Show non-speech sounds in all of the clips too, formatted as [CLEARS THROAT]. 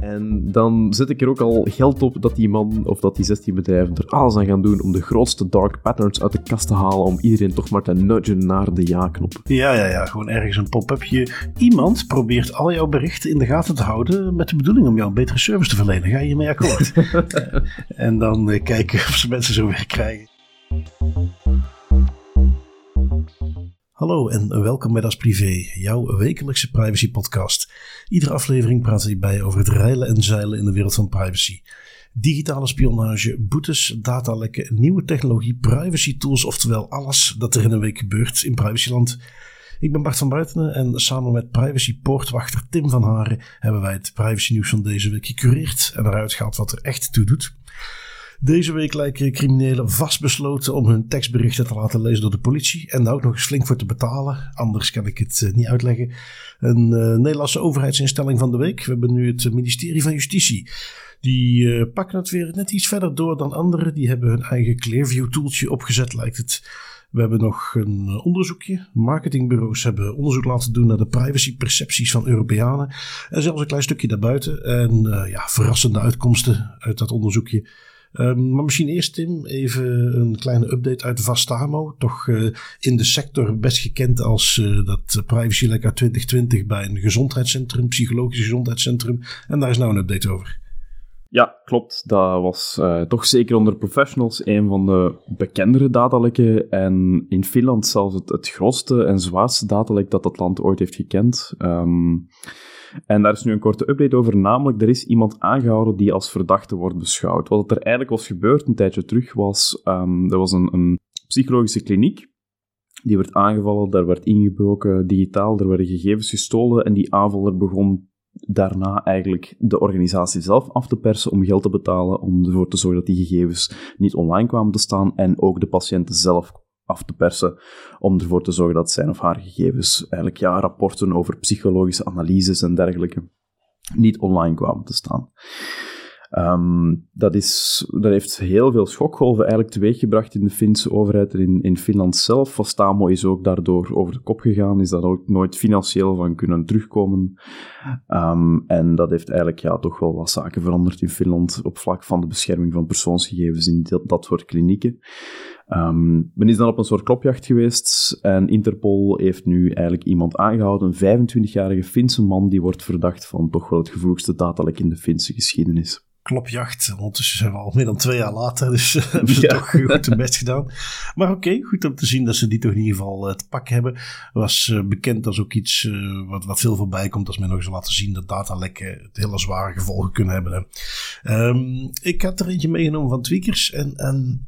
En dan zet ik er ook al geld op dat die man of dat die 16 bedrijven er alles aan gaan doen om de grootste dark patterns uit de kast te halen, om iedereen toch maar te nudgen naar de ja-knop. Ja, ja, ja. Gewoon ergens een pop-upje. Iemand probeert al jouw berichten in de gaten te houden met de bedoeling om jou een betere service te verlenen. Ga je hiermee akkoord? [LAUGHS] en dan eh, kijken of ze mensen zo weer krijgen. Hallo en welkom bij Das Privé, jouw wekelijkse privacy podcast. Iedere aflevering praten we hierbij over het reilen en zeilen in de wereld van privacy. Digitale spionage, boetes, datalekken, nieuwe technologie, privacy tools, oftewel alles dat er in een week gebeurt in privacyland. Ik ben Bart van Buitenen en samen met privacy poortwachter Tim van Haren hebben wij het privacy nieuws van deze week gecureerd en eruit gehaald wat er echt toe doet. Deze week lijken criminelen vastbesloten om hun tekstberichten te laten lezen door de politie. En daar ook nog eens flink voor te betalen. Anders kan ik het eh, niet uitleggen. Een uh, Nederlandse overheidsinstelling van de week. We hebben nu het ministerie van Justitie. Die uh, pakken het weer net iets verder door dan anderen. Die hebben hun eigen Clearview tooltje opgezet, lijkt het. We hebben nog een onderzoekje. Marketingbureaus hebben onderzoek laten doen naar de privacypercepties van Europeanen. En zelfs een klein stukje daarbuiten. En ja, verrassende uitkomsten uit dat onderzoekje. Um, maar misschien eerst, Tim, even een kleine update uit Vastamo. Toch uh, in de sector best gekend als uh, dat Privacy Lekker 2020 bij een gezondheidscentrum, psychologisch gezondheidscentrum. En daar is nou een update over. Ja, klopt. Dat was uh, toch zeker onder professionals een van de bekendere datalekken. En in Finland zelfs het, het grootste en zwaarste datalek dat dat land ooit heeft gekend. Um, en daar is nu een korte update over, namelijk er is iemand aangehouden die als verdachte wordt beschouwd. Wat er eigenlijk was gebeurd een tijdje terug was, um, er was een, een psychologische kliniek die werd aangevallen, daar werd ingebroken digitaal, er werden gegevens gestolen en die aanvaller begon daarna eigenlijk de organisatie zelf af te persen om geld te betalen, om ervoor te zorgen dat die gegevens niet online kwamen te staan en ook de patiënten zelf af te persen om ervoor te zorgen dat zijn of haar gegevens, eigenlijk ja, rapporten over psychologische analyses en dergelijke, niet online kwamen te staan. Um, dat, is, dat heeft heel veel schokgolven eigenlijk teweeggebracht in de Finse overheid en in, in Finland zelf. Vastamo is ook daardoor over de kop gegaan, is dat ook nooit financieel van kunnen terugkomen. Um, en dat heeft eigenlijk ja, toch wel wat zaken veranderd in Finland op vlak van de bescherming van persoonsgegevens in dat, dat soort klinieken. Um, men is dan op een soort klopjacht geweest en Interpol heeft nu eigenlijk iemand aangehouden, een 25-jarige Finse man, die wordt verdacht van toch wel het gevoeligste datalek in de Finse geschiedenis klopjacht. Ondertussen zijn we al meer dan twee jaar later, dus uh, [LAUGHS] hebben ze toch goed hun best gedaan. Maar oké, okay, goed om te zien dat ze die toch in ieder geval uh, te pakken hebben. Was uh, bekend als ook iets wat, wat veel voorbij komt als men nog eens laten zien dat datalekken het hele zware gevolgen kunnen hebben. Um, ik had er eentje meegenomen van Tweakers en, en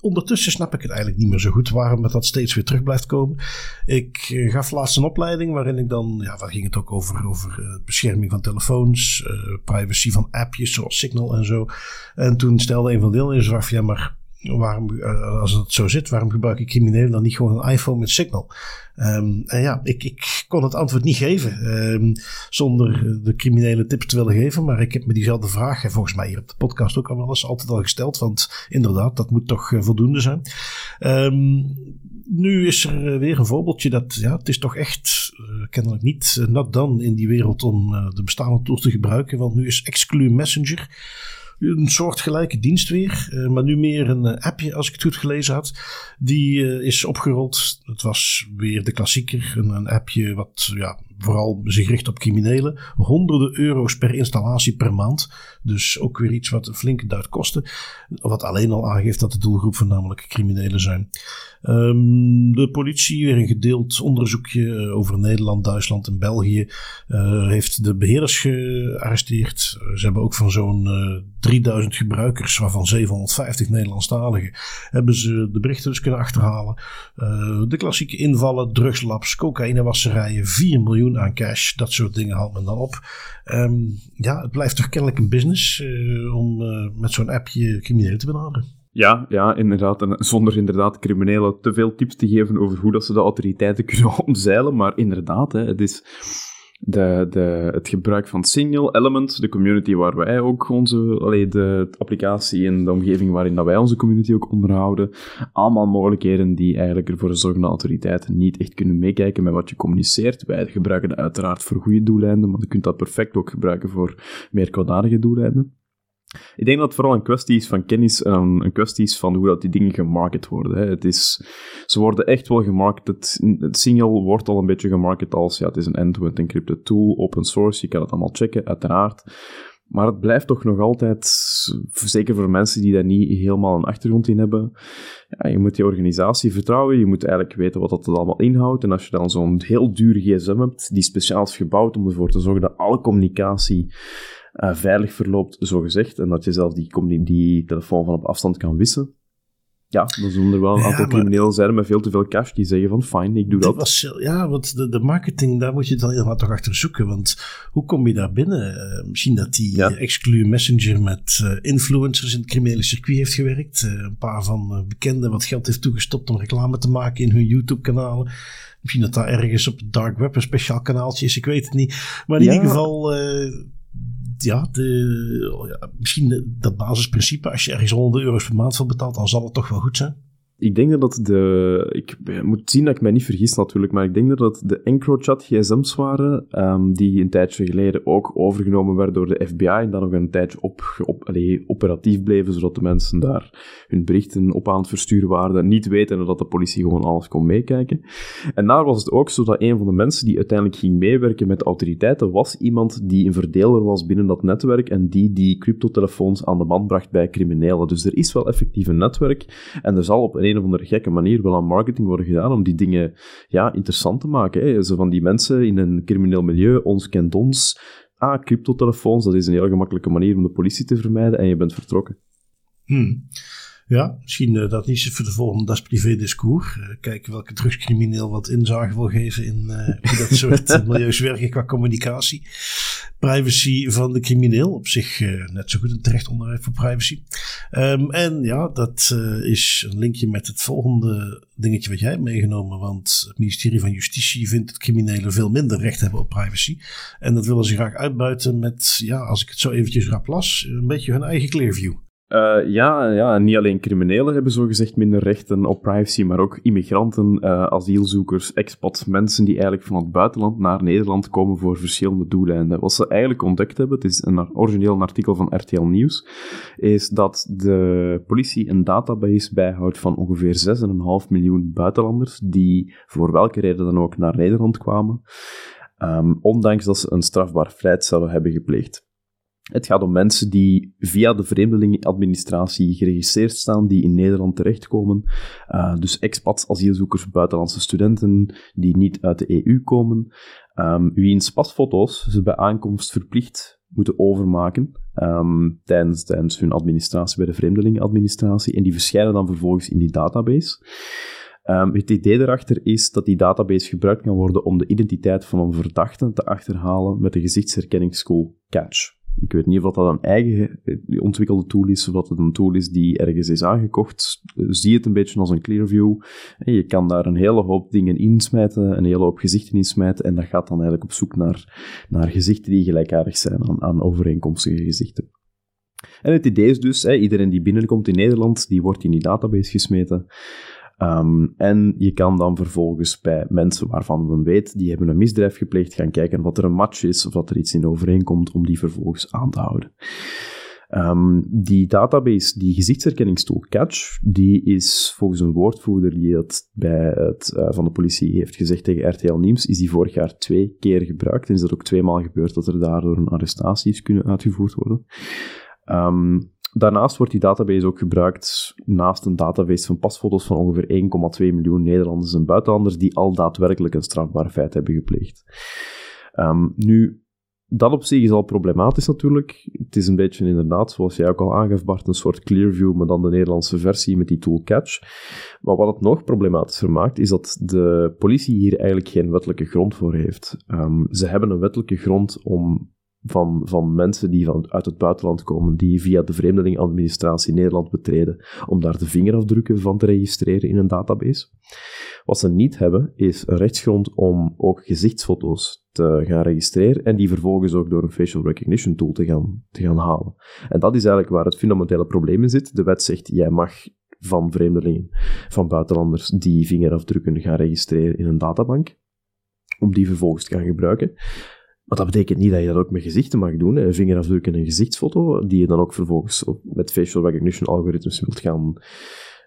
ondertussen snap ik het eigenlijk niet meer zo goed waarom dat steeds weer terug blijft komen. Ik uh, gaf laatst een opleiding waarin ik dan, ja, waar ging het ook over, over uh, bescherming van telefoons, uh, privacy van appjes zoals Signal en zo. En toen stelde een van de deelnemers af, ja, maar waarom, als het zo zit, waarom gebruiken criminelen dan niet gewoon een iPhone met Signal? Um, en ja, ik, ik kon het antwoord niet geven um, zonder de criminele tips te willen geven. Maar ik heb me diezelfde vraag, en volgens mij hier op de podcast ook al wel eens altijd al gesteld. Want inderdaad, dat moet toch voldoende zijn. Um, nu is er weer een voorbeeldje dat, ja, het is toch echt kennelijk niet not done in die wereld om de bestaande tools te gebruiken. Want nu is Exclude Messenger een soortgelijke dienst weer, uh, maar nu meer een appje als ik het goed gelezen had. Die uh, is opgerold. Het was weer de klassieker, een, een appje wat ja, vooral zich richt op criminelen. Honderden euro's per installatie per maand. Dus ook weer iets wat een flinke duit kostte. Wat alleen al aangeeft dat de doelgroep voornamelijk criminelen zijn. Um, de politie, weer een gedeeld onderzoekje eh, over Nederland, Duitsland en België, uh, heeft de beheerders gearresteerd. Ze hebben ook van zo'n uh, 3000 gebruikers, waarvan 750 Nederlandstaligen, hebben ze de berichten dus kunnen achterhalen. De klassieke invallen, drugslabs, cocaïnewasserijen, 4 miljoen aan cash, dat soort dingen haalt men dan op. Um, ja, het blijft toch kennelijk een business om met zo'n appje criminelen te benaderen. Ja, ja, inderdaad. En zonder inderdaad criminelen te veel tips te geven over hoe dat ze de autoriteiten [LAUGHS] kunnen omzeilen. Maar inderdaad, hè, het is de, de, het gebruik van Signal, Element, de community waar wij ook onze, allee, de applicatie en de omgeving waarin dat wij onze community ook onderhouden. Allemaal mogelijkheden die eigenlijk ervoor zorgen dat autoriteiten niet echt kunnen meekijken met wat je communiceert. Wij gebruiken dat uiteraard voor goede doeleinden, maar je kunt dat perfect ook gebruiken voor meer kwaadaardige doeleinden. Ik denk dat het vooral een kwestie is van kennis en een kwestie is van hoe dat die dingen gemarket worden. Hè. Het is, ze worden echt wel gemarket. Het Signal wordt al een beetje gemarket als ja, het is een end-to-end encrypted tool, open source, je kan het allemaal checken, uiteraard. Maar het blijft toch nog altijd, zeker voor mensen die daar niet helemaal een achtergrond in hebben, ja, je moet die organisatie vertrouwen, je moet eigenlijk weten wat dat allemaal inhoudt. En als je dan zo'n heel duur gsm hebt, die speciaal is gebouwd om ervoor te zorgen dat alle communicatie uh, veilig verloopt, zo gezegd. En dat je zelf die, die telefoon van op afstand kan wissen. Ja, dan zullen er wel een aantal criminelen zijn met veel te veel cash die zeggen van fijn, ik doe dat. Was, ja, want de, de marketing, daar moet je dan helemaal toch achter zoeken. Want hoe kom je daar binnen? Uh, misschien dat die ja. Exclu Messenger met uh, influencers in het criminele circuit heeft gewerkt. Uh, een paar van bekenden wat geld heeft toegestopt om reclame te maken in hun YouTube-kanalen. Misschien dat daar ergens op het dark web een speciaal kanaaltje is, ik weet het niet. Maar in ja. ieder geval ja, de, misschien dat basisprincipe, als je ergens 100 euro's per maand voor betaalt, dan zal het toch wel goed zijn. Ik denk dat de... Ik moet zien dat ik mij niet vergis natuurlijk, maar ik denk dat de EncroChat gsm's waren, um, die een tijdje geleden ook overgenomen werden door de FBI en dan nog een tijdje op, op, allez, operatief bleven, zodat de mensen daar hun berichten op aan het versturen waren, niet weten dat de politie gewoon alles kon meekijken. En daar was het ook zo dat een van de mensen die uiteindelijk ging meewerken met de autoriteiten, was iemand die een verdeler was binnen dat netwerk en die die cryptotelefoons aan de man bracht bij criminelen. Dus er is wel effectief een netwerk en er zal op een een of andere gekke manier wel aan marketing worden gedaan om die dingen ja, interessant te maken. Hè. Zo van die mensen in een crimineel milieu, ons kent ons. Ah, cryptotelefoons, dat is een heel gemakkelijke manier om de politie te vermijden en je bent vertrokken. Hmm. Ja, misschien uh, dat niet voor de volgende Das Privé Discours. Uh, kijken welke drugscrimineel wat inzage wil geven in uh, hoe dat [LAUGHS] soort milieus werken qua communicatie. Privacy van de crimineel, op zich net zo goed een terecht onderwerp voor privacy. Um, en ja, dat is een linkje met het volgende dingetje wat jij hebt meegenomen. Want het ministerie van Justitie vindt dat criminelen veel minder recht hebben op privacy. En dat willen ze graag uitbuiten met, ja, als ik het zo eventjes rap las, een beetje hun eigen Clearview. Uh, ja, ja, niet alleen criminelen hebben zogezegd minder rechten op privacy, maar ook immigranten, uh, asielzoekers, expats, mensen die eigenlijk van het buitenland naar Nederland komen voor verschillende doeleinden. Wat ze eigenlijk ontdekt hebben, het is een origineel artikel van RTL Nieuws, is dat de politie een database bijhoudt van ongeveer 6,5 miljoen buitenlanders die voor welke reden dan ook naar Nederland kwamen, um, ondanks dat ze een strafbaar zouden hebben gepleegd. Het gaat om mensen die via de vreemdelingenadministratie geregistreerd staan, die in Nederland terechtkomen. Uh, dus expats, asielzoekers, buitenlandse studenten die niet uit de EU komen. Um, wiens pasfoto's ze bij aankomst verplicht moeten overmaken um, tijdens, tijdens hun administratie bij de vreemdelingenadministratie. En die verschijnen dan vervolgens in die database. Um, het idee erachter is dat die database gebruikt kan worden om de identiteit van een verdachte te achterhalen met de gezichtsherkenningstool Catch. Ik weet niet of dat een eigen eh, ontwikkelde tool is, of dat het een tool is die ergens is aangekocht. Zie het een beetje als een Clearview. Je kan daar een hele hoop dingen insmijten, een hele hoop gezichten insmijten, en dat gaat dan eigenlijk op zoek naar, naar gezichten die gelijkaardig zijn aan, aan overeenkomstige gezichten. En het idee is dus, iedereen die binnenkomt in Nederland, die wordt in die database gesmeten. Um, en je kan dan vervolgens bij mensen waarvan men weet, die hebben een misdrijf gepleegd, gaan kijken wat er een match is of wat er iets in overeenkomt om die vervolgens aan te houden. Um, die database, die gezichtsherkenningstool Catch, die is volgens een woordvoerder die het bij het uh, van de politie heeft gezegd tegen RTL Nieuws, is die vorig jaar twee keer gebruikt. En is dat ook tweemaal gebeurd dat er daardoor een arrestatie is kunnen uitgevoerd worden. Um, Daarnaast wordt die database ook gebruikt naast een database van pasfoto's van ongeveer 1,2 miljoen Nederlanders en buitenlanders die al daadwerkelijk een strafbaar feit hebben gepleegd. Um, nu, dat op zich is al problematisch natuurlijk. Het is een beetje inderdaad, zoals jij ook al aangaf Bart, een soort Clearview, maar dan de Nederlandse versie met die tool Catch. Maar wat het nog problematischer maakt, is dat de politie hier eigenlijk geen wettelijke grond voor heeft. Um, ze hebben een wettelijke grond om van, van mensen die van, uit het buitenland komen, die via de vreemdelingadministratie Nederland betreden, om daar de vingerafdrukken van te registreren in een database. Wat ze niet hebben, is een rechtsgrond om ook gezichtsfoto's te gaan registreren en die vervolgens ook door een facial recognition tool te gaan, te gaan halen. En dat is eigenlijk waar het fundamentele probleem in zit. De wet zegt, jij mag van vreemdelingen, van buitenlanders, die vingerafdrukken gaan registreren in een databank, om die vervolgens te gaan gebruiken. Maar dat betekent niet dat je dat ook met gezichten mag doen. Een vingerafdruk en een gezichtsfoto, die je dan ook vervolgens met facial recognition algoritmes wilt gaan,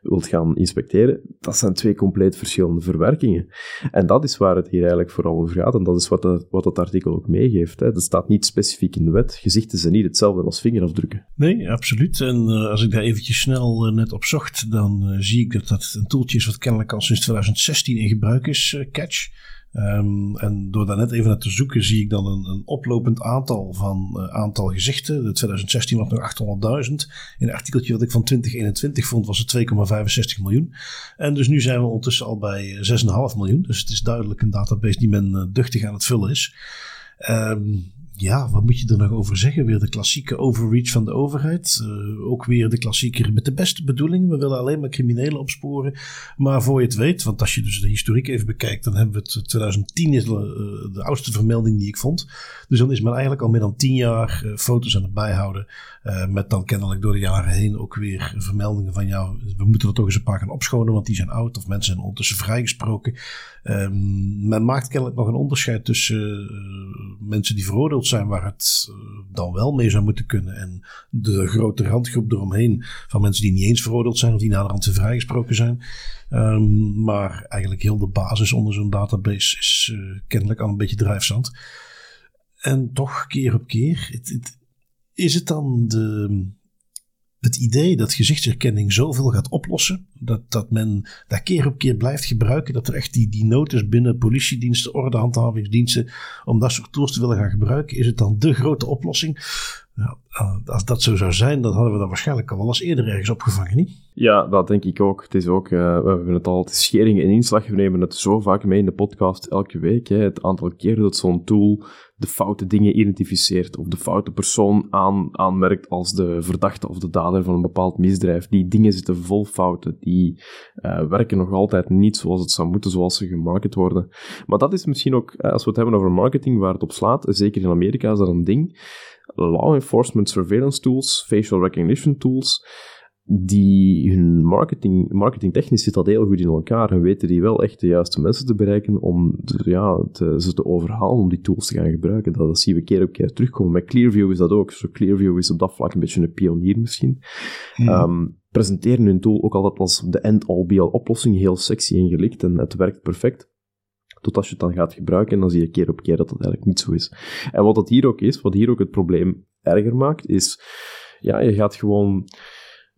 wilt gaan inspecteren. Dat zijn twee compleet verschillende verwerkingen. En dat is waar het hier eigenlijk vooral over gaat. En dat is wat, dat, wat dat artikel ook meegeeft. Hè. Dat staat niet specifiek in de wet. Gezichten zijn niet hetzelfde als vingerafdrukken. Nee, absoluut. En uh, als ik daar eventjes snel uh, net op zocht, dan uh, zie ik dat dat een toeltje is wat kennelijk al sinds 2016 in gebruik is, Catch. Um, en door daar net even naar te zoeken, zie ik dan een, een oplopend aantal van uh, aantal gezichten. De 2016 was nog 800.000. In een artikeltje dat ik van 2021 vond, was het 2,65 miljoen. En dus nu zijn we ondertussen al bij 6,5 miljoen. Dus het is duidelijk een database die men uh, duchtig aan het vullen is. Um, ja, wat moet je er nog over zeggen? Weer de klassieke overreach van de overheid. Uh, ook weer de klassieker met de beste bedoelingen. We willen alleen maar criminelen opsporen. Maar voor je het weet, want als je dus de historiek even bekijkt, dan hebben we het 2010 is de, uh, de oudste vermelding die ik vond. Dus dan is men eigenlijk al meer dan tien jaar foto's aan het bijhouden. Met dan kennelijk door de jaren heen ook weer vermeldingen van jou. We moeten er toch eens een paar gaan opschonen, want die zijn oud of mensen zijn ondertussen vrijgesproken. Um, men maakt kennelijk nog een onderscheid tussen mensen die veroordeeld zijn waar het uh, dan wel mee zou moeten kunnen. En de grote randgroep eromheen van mensen die niet eens veroordeeld zijn of die naderhand te vrijgesproken zijn. Um, maar eigenlijk heel de basis onder zo'n database is kennelijk al een beetje drijfzand. En toch keer op keer, het, het, is het dan de, het idee dat gezichtsherkenning zoveel gaat oplossen, dat, dat men daar keer op keer blijft gebruiken, dat er echt die, die binnen politiediensten, ordehandhavingsdiensten, om dat soort tools te willen gaan gebruiken, is het dan de grote oplossing? Ja, eh, als dat zo zou zijn, dan hadden we dat waarschijnlijk al wel eens eerder ergens opgevangen, niet? Ja, dat denk ik ook. Het is ook, uh, we hebben het al, het is schering en inslag. We nemen het zo vaak mee in de podcast elke week. Hè. Het aantal keren dat zo'n tool de foute dingen identificeert of de foute persoon aan, aanmerkt als de verdachte of de dader van een bepaald misdrijf. Die dingen zitten vol fouten. Die uh, werken nog altijd niet zoals het zou moeten, zoals ze gemarket worden. Maar dat is misschien ook, als we het hebben over marketing, waar het op slaat, zeker in Amerika is dat een ding law enforcement surveillance tools, facial recognition tools, die hun marketing, marketingtechnisch zit dat heel goed in elkaar en weten die wel echt de juiste mensen te bereiken om ja, te, ze te overhalen om die tools te gaan gebruiken. Dat, dat zien we keer op keer terugkomen. Met Clearview is dat ook. Zo Clearview is op dat vlak een beetje een pionier misschien. Hmm. Um, presenteren hun tool ook altijd als de end-all be-all oplossing, heel sexy en gelikt en het werkt perfect. Tot als je het dan gaat gebruiken en dan zie je keer op keer dat dat eigenlijk niet zo is. En wat dat hier ook is, wat hier ook het probleem erger maakt, is, ja, je gaat gewoon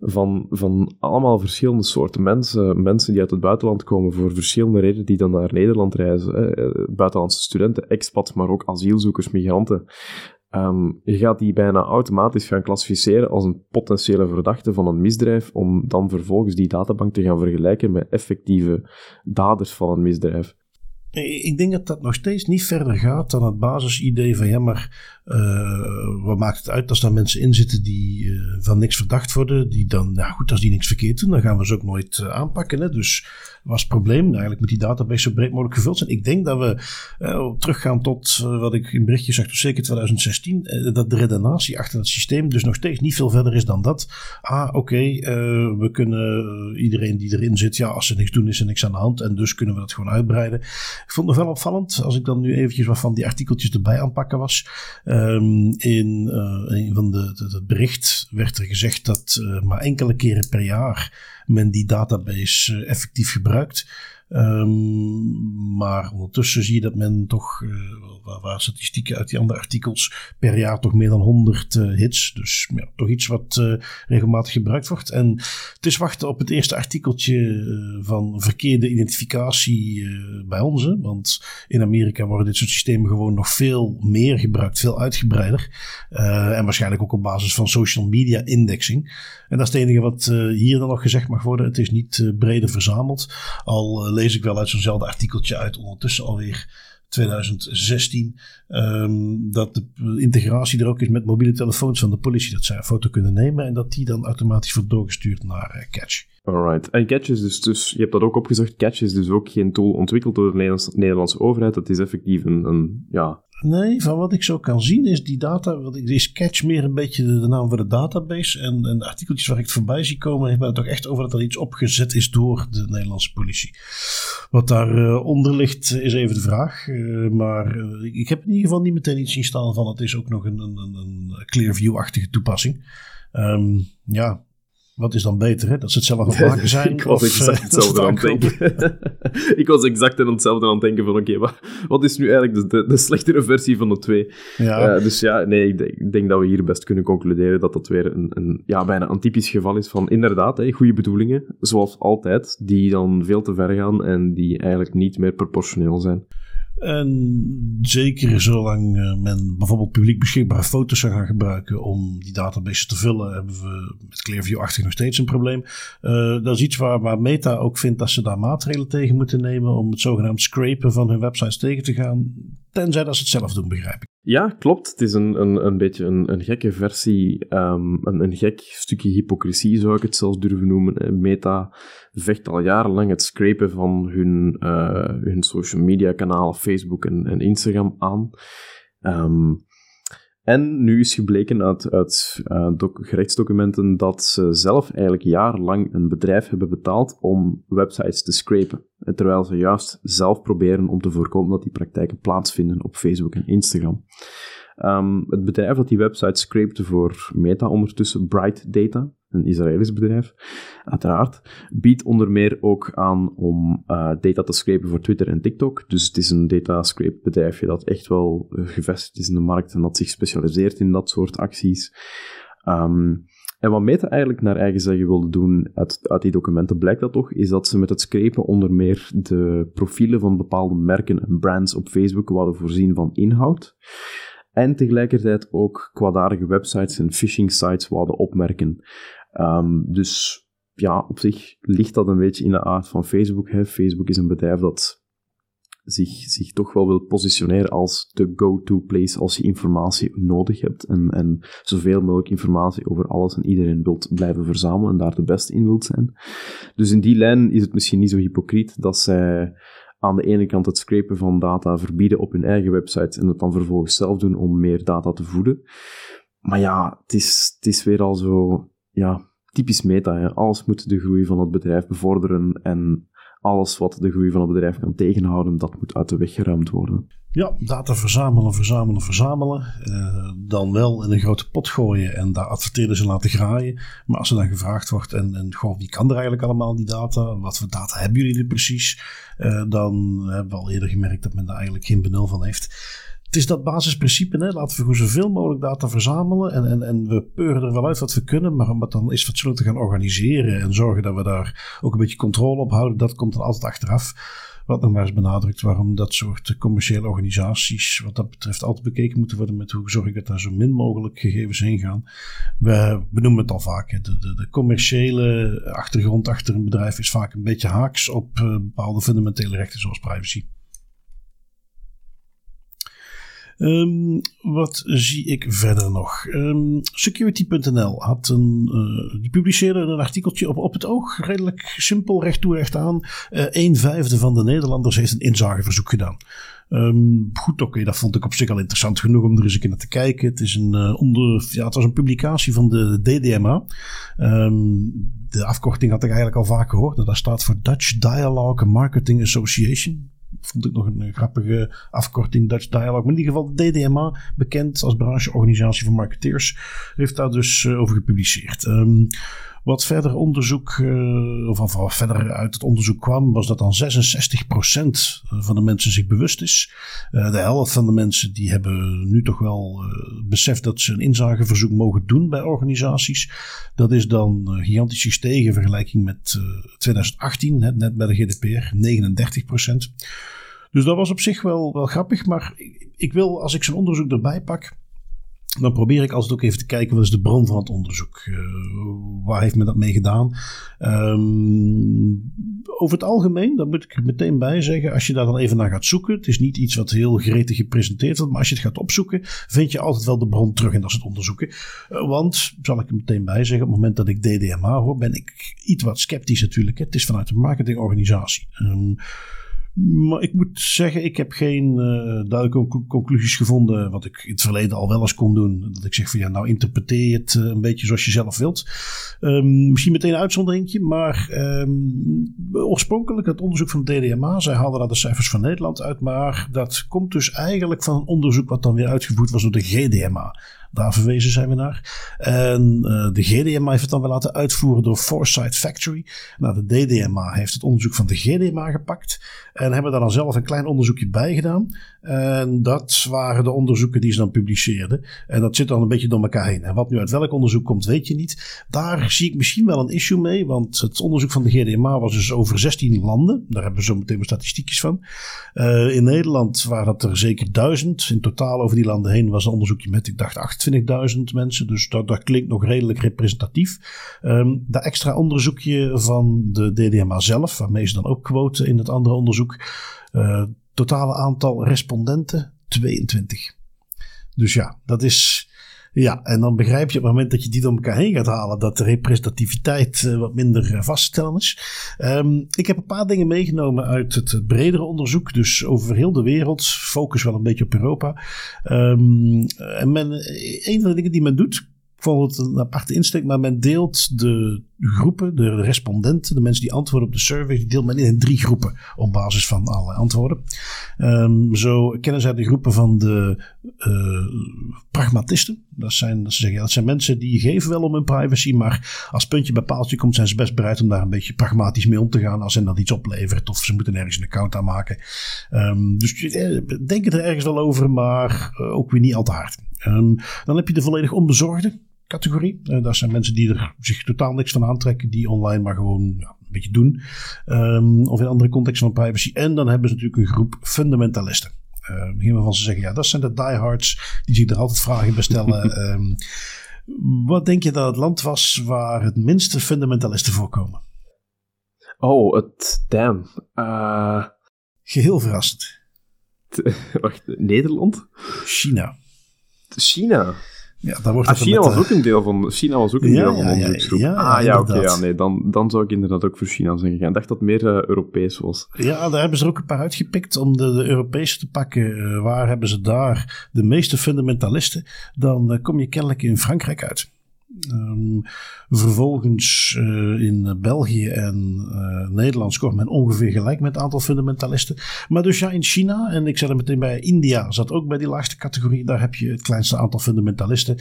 van, van allemaal verschillende soorten mensen, mensen die uit het buitenland komen voor verschillende redenen, die dan naar Nederland reizen, hè, buitenlandse studenten, expats, maar ook asielzoekers, migranten. Um, je gaat die bijna automatisch gaan klassificeren als een potentiële verdachte van een misdrijf, om dan vervolgens die databank te gaan vergelijken met effectieve daders van een misdrijf. Ik denk dat dat nog steeds niet verder gaat dan het basisidee van ja, maar uh, wat maakt het uit als daar mensen in zitten die uh, van niks verdacht worden, die dan, nou goed, als die niks verkeerd doen, dan gaan we ze ook nooit uh, aanpakken. Hè? Dus was het probleem. Eigenlijk moet die database zo breed mogelijk gevuld zijn. Ik denk dat we teruggaan tot wat ik in berichtje zag, zeker 2016, uh, eh, dat de redenatie achter het systeem dus nog steeds niet veel verder is dan dat. Ah, oké, we kunnen iedereen die erin zit, ja, als ze niks doen is er niks aan de hand en dus kunnen we dat gewoon uitbreiden. Ik vond het wel opvallend, als ik dan nu eventjes wat van die artikeltjes erbij aanpakken was. Um, in een van de, de, het bericht werd er gezegd dat maar enkele keren per jaar men die database uh, effectief gebruikt. Um, maar ondertussen zie je dat men toch, uh, waar, statistieken uit die andere artikels, per jaar toch meer dan 100 uh, hits. Dus ja, toch iets wat uh, regelmatig gebruikt wordt. En het is wachten op het eerste artikeltje van verkeerde identificatie bij ons. Hè? Want in Amerika worden dit soort systemen gewoon nog veel meer gebruikt, veel uitgebreider. en waarschijnlijk ook op basis van social media indexing. En dat is het enige wat hier dan nog gezegd mag worden. Het is niet breder verzameld. Al lees ik wel uit zo'nzelfde artikeltje uit ondertussen alweer 2016. Ehm, dat de integratie er ook is met mobiele telefoons van de politie. Dat zij een foto kunnen nemen en dat die dan automatisch wordt doorgestuurd naar uh, Catch. Alright. En Catch is dus, dus, je hebt dat ook opgezocht, Catch is dus ook geen tool ontwikkeld door de Nederlandse, Nederlandse overheid. Het is effectief een, een ja, Nee, van wat ik zo kan zien is die data, wat ik, is Catch meer een beetje de, naam van de database. En, en de artikeltjes waar ik het voorbij zie komen, heeft men het toch echt over dat er iets opgezet is door de Nederlandse politie. Wat daaronder uh, ligt is even de vraag. Uh, maar uh, ik heb in ieder geval niet meteen iets zien staan van het is ook nog een, een, een Clearview-achtige toepassing. Um, ja, wat is dan beter, hè? Dat ze het zelf aan het maken [LAUGHS] zijn? ik was exact [LAUGHS] uh, hetzelfde aan het denken. [LAUGHS] ik was exact aan hetzelfde aan het denken van, oké, okay, wat is nu eigenlijk de, de, slechtere versie van de twee? Ja. Uh, dus ja, nee, ik denk, ik denk, dat we hier best kunnen concluderen dat dat weer een, een ja, bijna een typisch geval is van, inderdaad, hè, goede bedoelingen, zoals altijd, die dan veel te ver gaan en die eigenlijk niet meer proportioneel zijn. En zeker zolang eh, men bijvoorbeeld publiek beschikbare foto's zou gaan gebruiken om die database te vullen, hebben we met Clearview-achtig nog steeds een probleem. Uh, dat is iets waar, waar Meta ook vindt dat ze daar maatregelen tegen moeten nemen om het zogenaamd scrapen van hun websites tegen te gaan. Tenzij dat ze het zelf doen, begrijp ik. Ja, klopt. Het is een, een, een beetje een, een gekke versie, um, een, een gek stukje hypocrisie zou ik het zelfs durven noemen. Meta vecht al jarenlang het scrapen van hun, uh, hun social media kanaal, Facebook en, en Instagram aan. Um, en nu is gebleken uit, uit uh, gerechtsdocumenten dat ze zelf eigenlijk jarenlang een bedrijf hebben betaald om websites te scrapen. Terwijl ze juist zelf proberen om te voorkomen dat die praktijken plaatsvinden op Facebook en Instagram. Um, het bedrijf dat die website scrapte voor Meta ondertussen, Bright Data, een Israëlisch bedrijf, uiteraard, biedt onder meer ook aan om uh, data te scrapen voor Twitter en TikTok. Dus het is een data scrape bedrijfje dat echt wel uh, gevestigd is in de markt en dat zich specialiseert in dat soort acties. Um, en wat Meta eigenlijk naar eigen zeggen wilde doen uit, uit die documenten, blijkt dat toch, is dat ze met het scrapen onder meer de profielen van bepaalde merken en brands op Facebook wilden voorzien van inhoud. En tegelijkertijd ook kwaadaardige websites en phishing sites wilden opmerken. Um, dus ja, op zich ligt dat een beetje in de aard van Facebook. Hè. Facebook is een bedrijf dat zich, zich toch wel wil positioneren als de go-to place als je informatie nodig hebt en, en zoveel mogelijk informatie over alles en iedereen wilt blijven verzamelen en daar de beste in wilt zijn. Dus in die lijn is het misschien niet zo hypocriet dat zij aan de ene kant het scrapen van data verbieden op hun eigen website en het dan vervolgens zelf doen om meer data te voeden. Maar ja, het is, het is weer al zo, ja, typisch meta. Alles moet de groei van het bedrijf bevorderen en alles wat de groei van het bedrijf kan tegenhouden, dat moet uit de weg geruimd worden. Ja, data verzamelen, verzamelen, verzamelen. Uh, dan wel in een grote pot gooien en daar adverteerders in laten graaien. Maar als er dan gevraagd wordt, en, en goh, wie kan er eigenlijk allemaal die data? Wat voor data hebben jullie nu precies? Uh, dan hebben we al eerder gemerkt dat men daar eigenlijk geen benul van heeft het is dat basisprincipe. Hè? Laten we zoveel mogelijk data verzamelen. En, en, en we peuren er wel uit wat we kunnen. Maar om het dan eens fatsoenlijk te gaan organiseren. En zorgen dat we daar ook een beetje controle op houden. Dat komt dan altijd achteraf. Wat nog maar eens benadrukt waarom dat soort commerciële organisaties, wat dat betreft, altijd bekeken moeten worden met hoe zorg ik dat daar zo min mogelijk gegevens heen gaan. We benoemen het al vaak. Hè. De, de, commerciële achtergrond achter een bedrijf is vaak een beetje haaks op uh, bepaalde fundamentele rechten zoals privacy. Um, wat zie ik verder nog? Um, Security.nl had een, uh, die publiceerde een artikeltje op, op het oog, redelijk simpel, recht toe recht aan. Uh, een vijfde van de Nederlanders heeft een inzageverzoek gedaan. Um, goed, oké, dat vond ik op zich al interessant genoeg om er eens een keer naar te kijken. Het, is een, uh, onder, ja, het was een publicatie van de DDMA. de afkorting had ik eigenlijk al vaak gehoord. Dat staat voor Dutch Dialogue Marketing Association vond ik nog een grappige afkorting, Dutch Dialogue. Maar in ieder geval DDMA, bekend als brancheorganisatie van marketeers, heeft daar dus uh, over gepubliceerd. Um, wat verder onderzoek, uh, of wat verder uit het onderzoek kwam, was dat dan 66% van de mensen zich bewust is. Uh, de helft van de mensen die hebben nu toch wel beseft dat ze een inzageverzoek mogen doen bij organisaties. Dat is dan gigantisch gestegen in vergelijking met 2018, net, net bij de GDPR, 39%. Dus dat was op zich wel, wel grappig, maar ik, ik wil als ik zo'n onderzoek erbij pak dan probeer ik altijd ook even te kijken wat is de bron van het onderzoek. Uh, waar heeft men dat mee gedaan? Um, over het algemeen, daar moet ik er meteen bij zeggen, als je daar dan even naar gaat zoeken, het is niet iets wat heel gretig gepresenteerd wordt, maar als je het gaat opzoeken, vind je altijd wel de bron terug en dat het onderzoeken. Uh, want, zal ik er meteen bij zeggen, op het moment dat ik DDMA hoor, ben ik iets wat sceptisch natuurlijk. Hè. Het is vanuit een marketingorganisatie. Um, maar ik moet zeggen, ik heb geen uh, duidelijke conclusies gevonden. Wat ik in het verleden al wel eens kon doen. Dat ik zeg van ja, nou interpreteer het uh, een beetje zoals je zelf wilt. Um, misschien meteen een uitzonderingje. Maar um, oorspronkelijk het onderzoek van de DDMA. Zij haalden daar de cijfers van Nederland uit. Maar dat komt dus eigenlijk van een onderzoek wat dan weer uitgevoerd was door de GDMA. Daar verwezen zijn we naar. En uh, de GDMA heeft het dan weer laten uitvoeren door Foresight Factory. Nou, de DDMA heeft het onderzoek van de GDMA gepakt. En hebben daar dan zelf een klein onderzoekje bij gedaan. En dat waren de onderzoeken die ze dan publiceerden. En dat zit dan een beetje door elkaar heen. En wat nu uit welk onderzoek komt, weet je niet. Daar zie ik misschien wel een issue mee. Want het onderzoek van de GDMA was dus over 16 landen. Daar hebben we zo meteen statistiekjes van. Uh, in Nederland waren dat er zeker duizend. In totaal over die landen heen was een onderzoekje met, ik dacht, 28.000 mensen. Dus dat, dat klinkt nog redelijk representatief. Um, dat extra onderzoekje van de DDMA zelf, waarmee ze dan ook quoten in het andere onderzoek. Uh, totale aantal respondenten 22. Dus ja, dat is. Ja, en dan begrijp je op het moment dat je die door elkaar heen gaat halen, dat de representativiteit uh, wat minder uh, vast te stellen is. Um, ik heb een paar dingen meegenomen uit het bredere onderzoek, dus over heel de wereld. Focus wel een beetje op Europa. Um, en men, een van de dingen die men doet, vond het een aparte insteek, maar men deelt de groepen, de respondenten, de mensen die antwoorden op de survey, die deelt men in drie groepen op basis van alle antwoorden. Um, zo kennen zij de groepen van de uh, pragmatisten. Dat zijn, dat, zeggen, dat zijn mensen die geven wel om hun privacy, maar als puntje bij paaltje komt, zijn ze best bereid om daar een beetje pragmatisch mee om te gaan als hen dat iets oplevert of ze moeten ergens een account aanmaken. Um, dus eh, denk er ergens wel over, maar uh, ook weer niet al te hard. Um, dan heb je de volledig onbezorgde categorie. Uh, dat zijn mensen die er zich totaal niks van aantrekken, die online maar gewoon ja, een beetje doen. Um, of in andere contexten van privacy. En dan hebben ze natuurlijk een groep fundamentalisten. Uh, waarvan ze zeggen, ja, dat zijn de diehards die zich er altijd vragen bij stellen. um, [LAUGHS] wat denk je dat het land was waar het minste fundamentalisten voorkomen? Oh, het damn. Uh... Geheel verrassend. [LAUGHS] Wacht, Nederland? China. China? Ja, wordt ah, China, was ook een deel van, China was ook een deel van de onderzoeksgroep. ah ja, oké. nee, dan, dan zou ik inderdaad ook voor China zijn gegaan. Ik dacht dat het meer uh, Europees was. Ja, daar hebben ze er ook een paar uitgepikt om de, de Europese te pakken. Uh, waar hebben ze daar de meeste fundamentalisten? Dan uh, kom je kennelijk in Frankrijk uit. Um, vervolgens uh, in België en uh, Nederland scoort men ongeveer gelijk met het aantal fundamentalisten. Maar dus ja, in China, en ik zet er meteen bij, India zat ook bij die laagste categorie. Daar heb je het kleinste aantal fundamentalisten.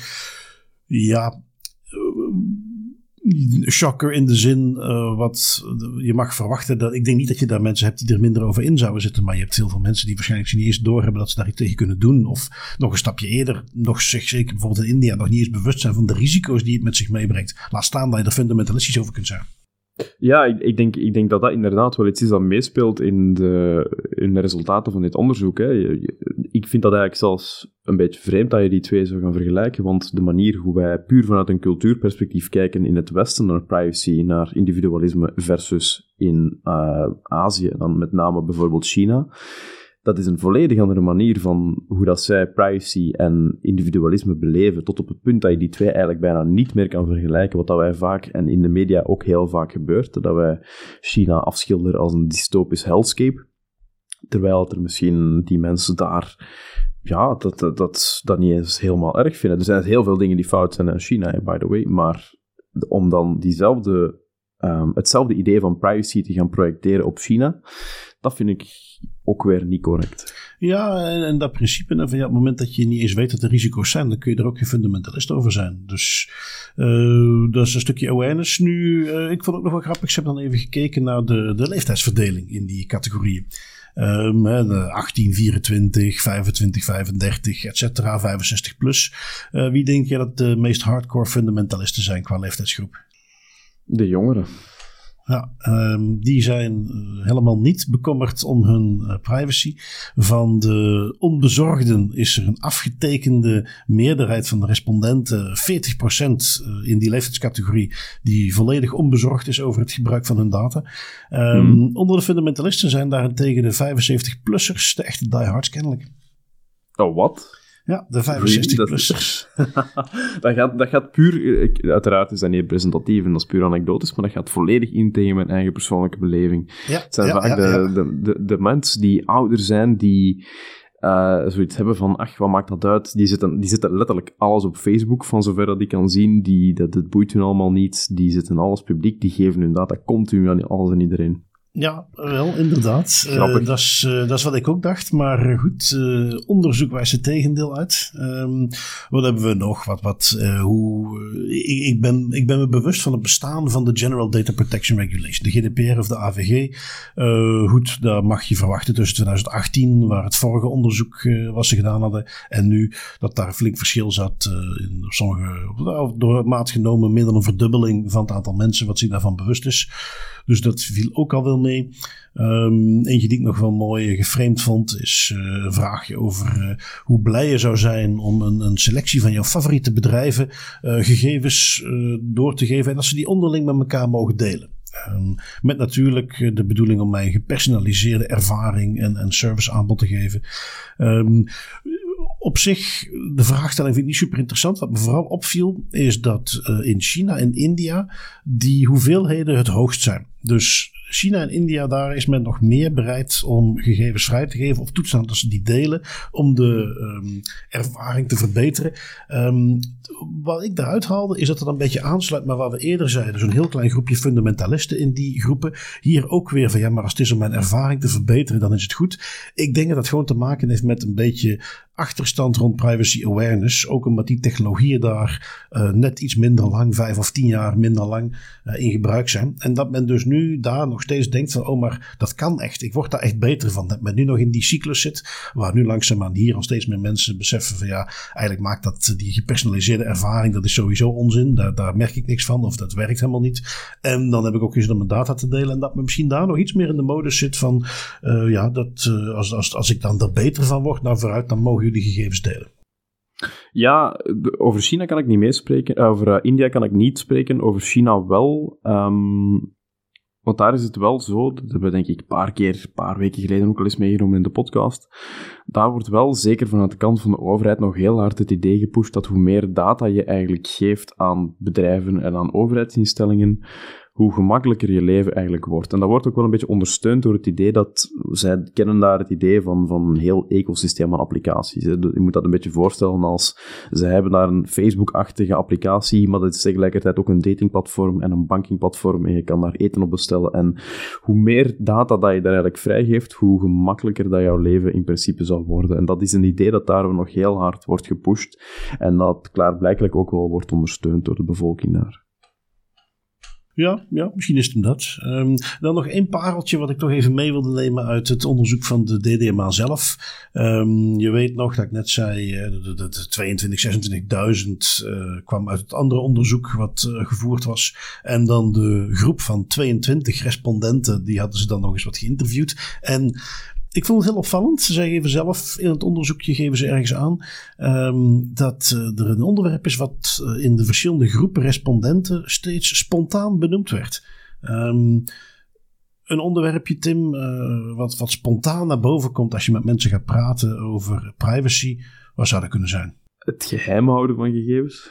Ja, shocker in de zin uh, wat je mag verwachten. Dat, ik denk niet dat je daar mensen hebt die er minder over in zouden zitten. Maar je hebt heel veel mensen die waarschijnlijk niet eens doorhebben dat ze daar iets tegen kunnen doen. Of nog een stapje eerder, nog zich zeker bijvoorbeeld in India, nog niet eens bewust zijn van de risico's die het met zich meebrengt. Laat staan dat je er fundamentalistisch over kunt zijn. Ja, ik, ik, denk, ik denk dat dat inderdaad wel iets is dat meespeelt in de, in de resultaten van dit onderzoek. Hè. Ik vind dat eigenlijk zelfs een beetje vreemd dat je die twee zou gaan vergelijken, want de manier hoe wij puur vanuit een cultuurperspectief kijken in het Westen naar privacy, naar individualisme versus in uh, Azië, dan met name bijvoorbeeld China, dat is een volledig andere manier van hoe dat zij privacy en individualisme beleven, tot op het punt dat je die twee eigenlijk bijna niet meer kan vergelijken, wat dat wij vaak, en in de media ook heel vaak gebeurt, dat wij China afschilderen als een dystopisch hellscape, terwijl er misschien die mensen daar ja, dat, dat, dat, niet eens helemaal erg vinden. Er zijn heel veel dingen die fout zijn in China, by the way, maar om dan diezelfde, um, hetzelfde idee van privacy te gaan projecteren op China, dat vind ik ook weer niet correct. Ja, en, en dat principe, van ja, op het moment dat je niet eens weet dat er risico's zijn, dan kun je er ook geen fundamentalist over zijn. Dus uh, dat is een stukje awareness. Nu, uh, ik vond het ook nog wel grappig, ik heb dan even gekeken naar de, de leeftijdsverdeling in die categorieën. Um, 18, 24, 25, 35, et cetera, 65 plus. Uh, wie denk je dat de meest hardcore fundamentalisten zijn qua leeftijdsgroep? De jongeren. Ja, um, die zijn uh, helemaal niet bekommerd om hun uh, privacy. Van de onbezorgden is er een afgetekende meerderheid van de respondenten, 40% uh, in die leeftijdscategorie, die volledig onbezorgd is over het gebruik van hun data. Um, hmm. Onder de fundamentalisten zijn daarentegen de 75-plussers, de echte diehards kennelijk. Oh, wat? Ja, de 65-plussers. [LAUGHS] dat, gaat, dat gaat puur... Ik, uiteraard is dat niet representatief en dat is puur anekdotisch, maar dat gaat volledig in tegen mijn eigen persoonlijke beleving. Ja, het zijn ja, vaak ja, de, de, de, de, mensen die ouder zijn, die... Uh, zoiets hebben van, ach, wat maakt dat uit? Die zetten, die zetten letterlijk alles op Facebook, van zover dat ik kan zien. Die, dat, dat boeit hun allemaal niet. Die zetten alles publiek, die geven hun data continu aan alles en iedereen. Ja, wel, inderdaad. Uh, dat, is, uh, dat is wat ik ook dacht. Maar goed, uh, onderzoek wijst het tegendeel uit. Um, wat hebben we nog? Wat, wat, hoe, ik, ik, ben, ik ben me bewust van het bestaan van de General Data Protection Regulation, de GDPR of de AVG. goed, dat mag je verwachten tussen 2018, waar het vorige onderzoek was ze gedaan hadden, en nu dat daar flink verschil zat. in sommige, door maat genomen, meer dan een verdubbeling van het aantal mensen wat zich daarvan bewust is. Dus dat viel ook al wel mee. Um, eentje die ik nog wel mooi geframed vond, is uh, een vraagje over uh, hoe blij je zou zijn om een, een selectie van jouw favoriete bedrijven gegevens door te geven en dat ze die onderling met elkaar mogen delen. Um, met natuurlijk de bedoeling om mij gepersonaliseerde ervaring en, en service aanbod te geven. Um, op zich, de vraagstelling vind ik niet super interessant. Wat me vooral opviel, is dat in China en India die hoeveelheden het hoogst zijn. Dus China en India, daar is men nog meer bereid om gegevens vrij te geven of toestaan dat ze die delen om de um, ervaring te verbeteren. Um, wat ik daaruit haalde is dat het een beetje aansluit met wat we eerder zeiden. Zo'n heel klein groepje fundamentalisten in die groepen. Hier ook weer van ja, maar als het is om mijn ervaring te verbeteren, dan is het goed. Ik denk dat dat gewoon te maken heeft met een beetje achterstand rond privacy awareness. Ook omdat die technologieën daar uh, net iets minder lang, vijf of tien jaar minder lang uh, in gebruik zijn. En dat men dus nu daar nog steeds denkt van, oh maar dat kan echt. Ik word daar echt beter van. Dat men nu nog in die cyclus zit, waar nu langzaamaan hier al steeds meer mensen beseffen van ja, eigenlijk maakt dat die gepersonaliseerde ervaring, dat is sowieso onzin. Daar, daar merk ik niks van of dat werkt helemaal niet. En dan heb ik ook eens om mijn data te delen en dat men misschien daar nog iets meer in de modus zit van, uh, ja, dat als, als, als ik dan er beter van word, nou vooruit, dan mogen jullie gegevens delen. Ja, over China kan ik niet meespreken. Over uh, India kan ik niet spreken. Over China wel. Um, want daar is het wel zo, dat hebben we denk ik een paar keer, een paar weken geleden ook al eens meegenomen in de podcast. Daar wordt wel zeker vanuit de kant van de overheid nog heel hard het idee gepusht dat hoe meer data je eigenlijk geeft aan bedrijven en aan overheidsinstellingen, hoe gemakkelijker je leven eigenlijk wordt. En dat wordt ook wel een beetje ondersteund door het idee dat, zij kennen daar het idee van, van een heel ecosysteem aan applicaties. Je moet dat een beetje voorstellen als, zij hebben daar een Facebook-achtige applicatie, maar dat is tegelijkertijd ook een datingplatform en een bankingplatform en je kan daar eten op bestellen. En hoe meer data dat je daar eigenlijk vrijgeeft, hoe gemakkelijker dat jouw leven in principe zal worden. En dat is een idee dat daar nog heel hard wordt gepusht en dat klaarblijkelijk ook wel wordt ondersteund door de bevolking daar. Ja, ja, misschien is het dat. Um, dan nog één pareltje wat ik toch even mee wilde nemen uit het onderzoek van de DDMA zelf. Um, je weet nog dat ik net zei, uh, de, de, de 22, 26.000 uh, kwam uit het andere onderzoek wat uh, gevoerd was. En dan de groep van 22 respondenten, die hadden ze dan nog eens wat geïnterviewd. En ik vond het heel opvallend. Ze geven zelf in het onderzoekje geven ze ergens aan um, dat uh, er een onderwerp is wat uh, in de verschillende groepen respondenten steeds spontaan benoemd werd. Um, een onderwerpje, Tim, uh, wat, wat spontaan naar boven komt als je met mensen gaat praten over privacy. Wat zou dat kunnen zijn? Het geheim houden van gegevens.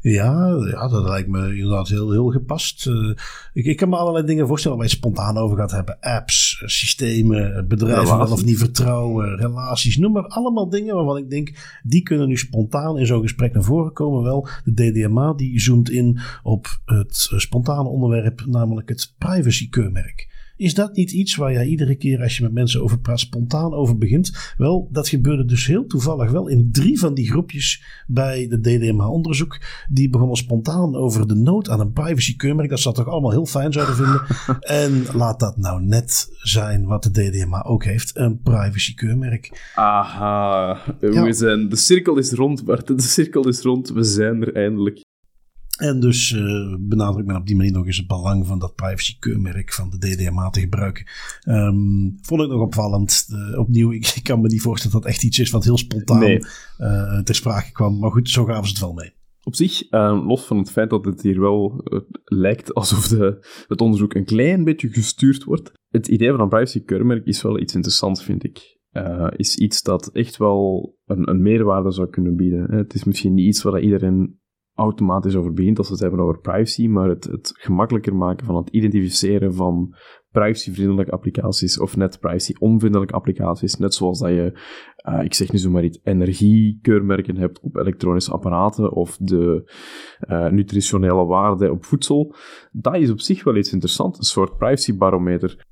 Ja, ja, dat lijkt me inderdaad heel, heel gepast. Uh, ik, ik kan me allerlei dingen voorstellen waar je spontaan over gaat hebben. Apps, eh, systemen, eh, bedrijven wel of niet vertrouwen, relaties. Noem maar allemaal dingen waarvan ik denk, die kunnen nu spontaan in zo'n gesprek naar voren komen. Wel, de DDMA die zoomt in op het spontane onderwerp, namelijk het privacy-keurmerk. Is dat niet iets waar jij iedere keer als je met mensen over praat spontaan over begint? Wel, dat gebeurde dus heel toevallig wel in drie van die groepjes bij de DDMH-onderzoek. Die begonnen spontaan over de nood aan een privacy-keurmerk. Dat ze dat toch allemaal heel fijn zouden vinden. [LAUGHS] en laat dat nou net zijn wat de DDMA ook heeft: een privacy-keurmerk. Aha, we zijn, de cirkel is rond, Bart. De cirkel is rond. We zijn er eindelijk. En dus uh, benadrukt men op die manier nog eens het belang van dat privacy-keurmerk van de DDMA te gebruiken. Um, vond ik nog opvallend. Uh, opnieuw, ik, ik, kan me niet voorstellen dat echt iets is wat heel spontaan nee. uh, ter sprake kwam. Maar goed, zo gaven ze het wel mee. Op zich, los van het feit dat het hier wel lijkt alsof de, het onderzoek een klein beetje gestuurd wordt. Het idee van een privacy-keurmerk is wel iets interessants, vind ik. is iets dat echt wel een, een meerwaarde zou kunnen bieden. Het is misschien niet iets waar iedereen automatisch over als we het hebben over privacy, maar het, het gemakkelijker maken van het identificeren van privacyvriendelijke applicaties of net privacy-onvriendelijke applicaties. Net zoals dat je, uh, ik zeg nu zomaar iets, energiekeurmerken hebt op elektronische apparaten of de uh, nutritionele waarde op voedsel. Dat is op zich wel iets interessants, een soort privacybarometer.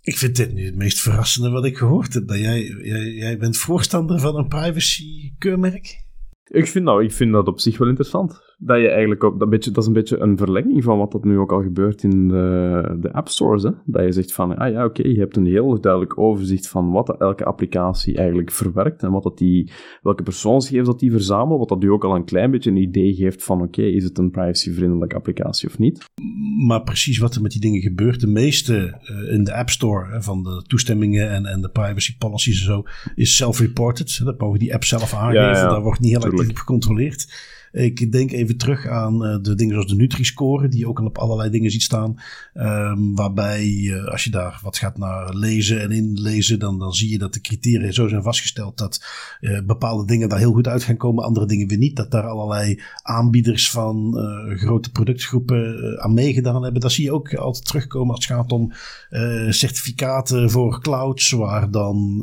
Ik vind dit nu het meest verrassende wat ik gehoord heb. Dat jij, jij, jij bent voorstander van een privacy-keurmerk? Ik vind, nou, ik vind dat op zich wel interessant dat je eigenlijk ook, dat, beetje, dat is een beetje een verlenging van wat dat nu ook al gebeurt in de, de app stores. Hè? Dat je zegt van, ah ja, oké, je hebt een heel duidelijk overzicht van wat elke applicatie eigenlijk verwerkt en wat dat die, welke persoonsgegevens dat die verzamelen, wat dat u ook al een klein beetje een idee geeft van, oké, is het een privacyvriendelijke applicatie of niet? Maar precies wat er met die dingen gebeurt, de meeste uh, in de app store hè, van de toestemmingen en, en de privacy policies en zo, is self-reported. Dat mogen die app zelf aangeven, ja, ja, daar wordt niet heel actief gecontroleerd. Ik denk even terug aan uh, de dingen zoals de Nutri-score, die je ook al op allerlei dingen ziet staan. Um, waarbij uh, als je daar wat gaat naar lezen en inlezen, dan, dan zie je dat de criteria zo zijn vastgesteld dat uh, bepaalde dingen daar heel goed uit gaan komen, andere dingen weer niet. Dat daar allerlei aanbieders van grote productgroepen aan meegedaan hebben. Dat zie je ook altijd terugkomen als het gaat om certificaten voor clouds, waar dan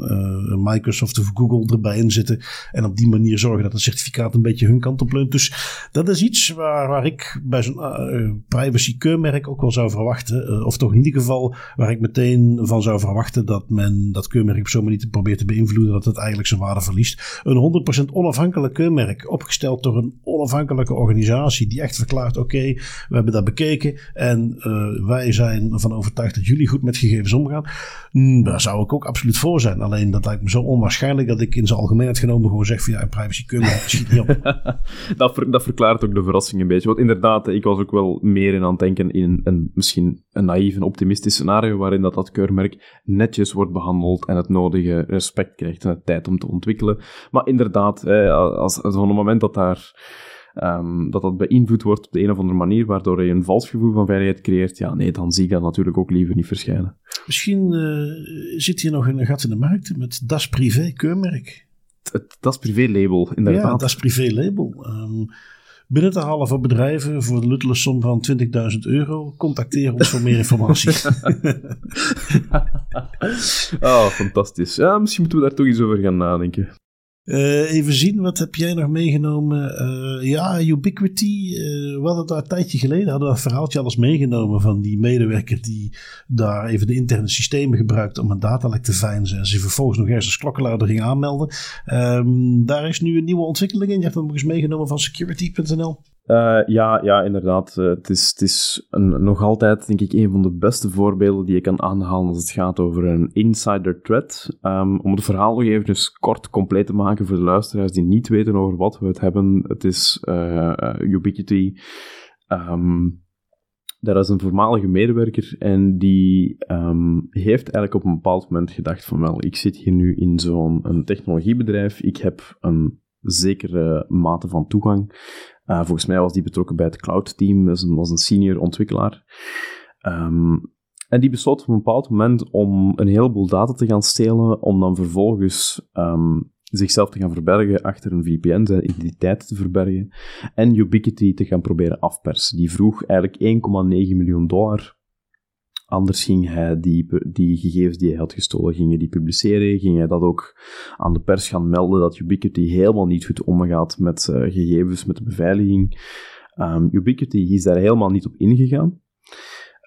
Microsoft of Google erbij in zitten. En op die manier zorgen dat het certificaat een beetje hun kant op leunt. Dus dat is iets waar, waar ik bij zo'n uh, privacy-keurmerk ook wel zou verwachten. Uh, of toch in ieder geval waar ik meteen van zou verwachten dat men dat keurmerk op zo'n manier probeert te beïnvloeden dat het eigenlijk zijn waarde verliest. Een 100% onafhankelijk keurmerk, opgesteld door een onafhankelijke organisatie die echt verklaart: oké, okay, we hebben dat bekeken en uh, wij zijn ervan overtuigd dat jullie goed met gegevens omgaan. Mm, daar zou ik ook absoluut voor zijn. Alleen dat lijkt me zo onwaarschijnlijk dat ik in zijn algemeenheid genomen gewoon zeg: van ja, een privacy-keurmerk schiet niet [LAUGHS] op. dat, verklaart ook de verrassing een beetje. Want inderdaad, ik was ook wel meer in aan het denken in een misschien een naïef en optimistisch scenario waarin dat, dat keurmerk netjes wordt behandeld en het nodige respect krijgt en de tijd om te ontwikkelen. Maar inderdaad, als, als op het moment dat daar... Um, dat dat beïnvloed wordt op de een of andere manier, waardoor je een vals gevoel van veiligheid creëert, ja, nee, dan zie ik dat natuurlijk ook liever niet verschijnen. Misschien uh, zit hier nog een gat in de markt met Das Privé keurmerk het, dat is privé-label, inderdaad. Ja, dat is privé-label. Um, binnen te halen voor bedrijven voor de luttele som van 20.000 euro. Contacteer ons voor meer informatie. oh, [LAUGHS] [LAUGHS] fantastisch. Ja, misschien moeten we daar toch eens over gaan nadenken. Uh, even zien, wat heb jij nog meegenomen? Uh, ja, Ubiquity. Uh, we hadden daar een tijdje geleden hadden we een verhaaltje alles meegenomen van die medewerker die daar even de interne systemen gebruikt om een datalek te veinzen. En ze vervolgens nog ergens als klokkenluider ging aanmelden. Um, daar is nu een nieuwe ontwikkeling in. Je hebt hem nog eens meegenomen van security.nl. Uh, ja, ja, inderdaad. Uh, het is, het is een, nog altijd, denk ik, een van de beste voorbeelden die je kan aanhalen als het gaat over een insider threat. Um, om het verhaal nog even dus kort compleet te maken voor de luisteraars die niet weten over wat we het hebben. Het is uh, Ubiquity. Um, dat is een voormalige medewerker en die um, heeft eigenlijk op een bepaald moment gedacht van wel, ik zit hier nu in zo'n technologiebedrijf, ik heb een zekere mate van toegang uh, volgens mij was die betrokken bij het cloud-team, was een, was een senior ontwikkelaar. Um, en die besloot op een bepaald moment om een heleboel data te gaan stelen, om dan vervolgens um, zichzelf te gaan verbergen achter een VPN, zijn identiteit te verbergen, en Ubiquity te gaan proberen afpersen. Die vroeg eigenlijk 1,9 miljoen dollar Anders ging hij die, die gegevens die hij had gestolen, ging die publiceren. Ging hij dat ook aan de pers gaan melden dat Ubiquity helemaal niet goed omgaat met uh, gegevens, met de beveiliging. Um, Ubiquity is daar helemaal niet op ingegaan.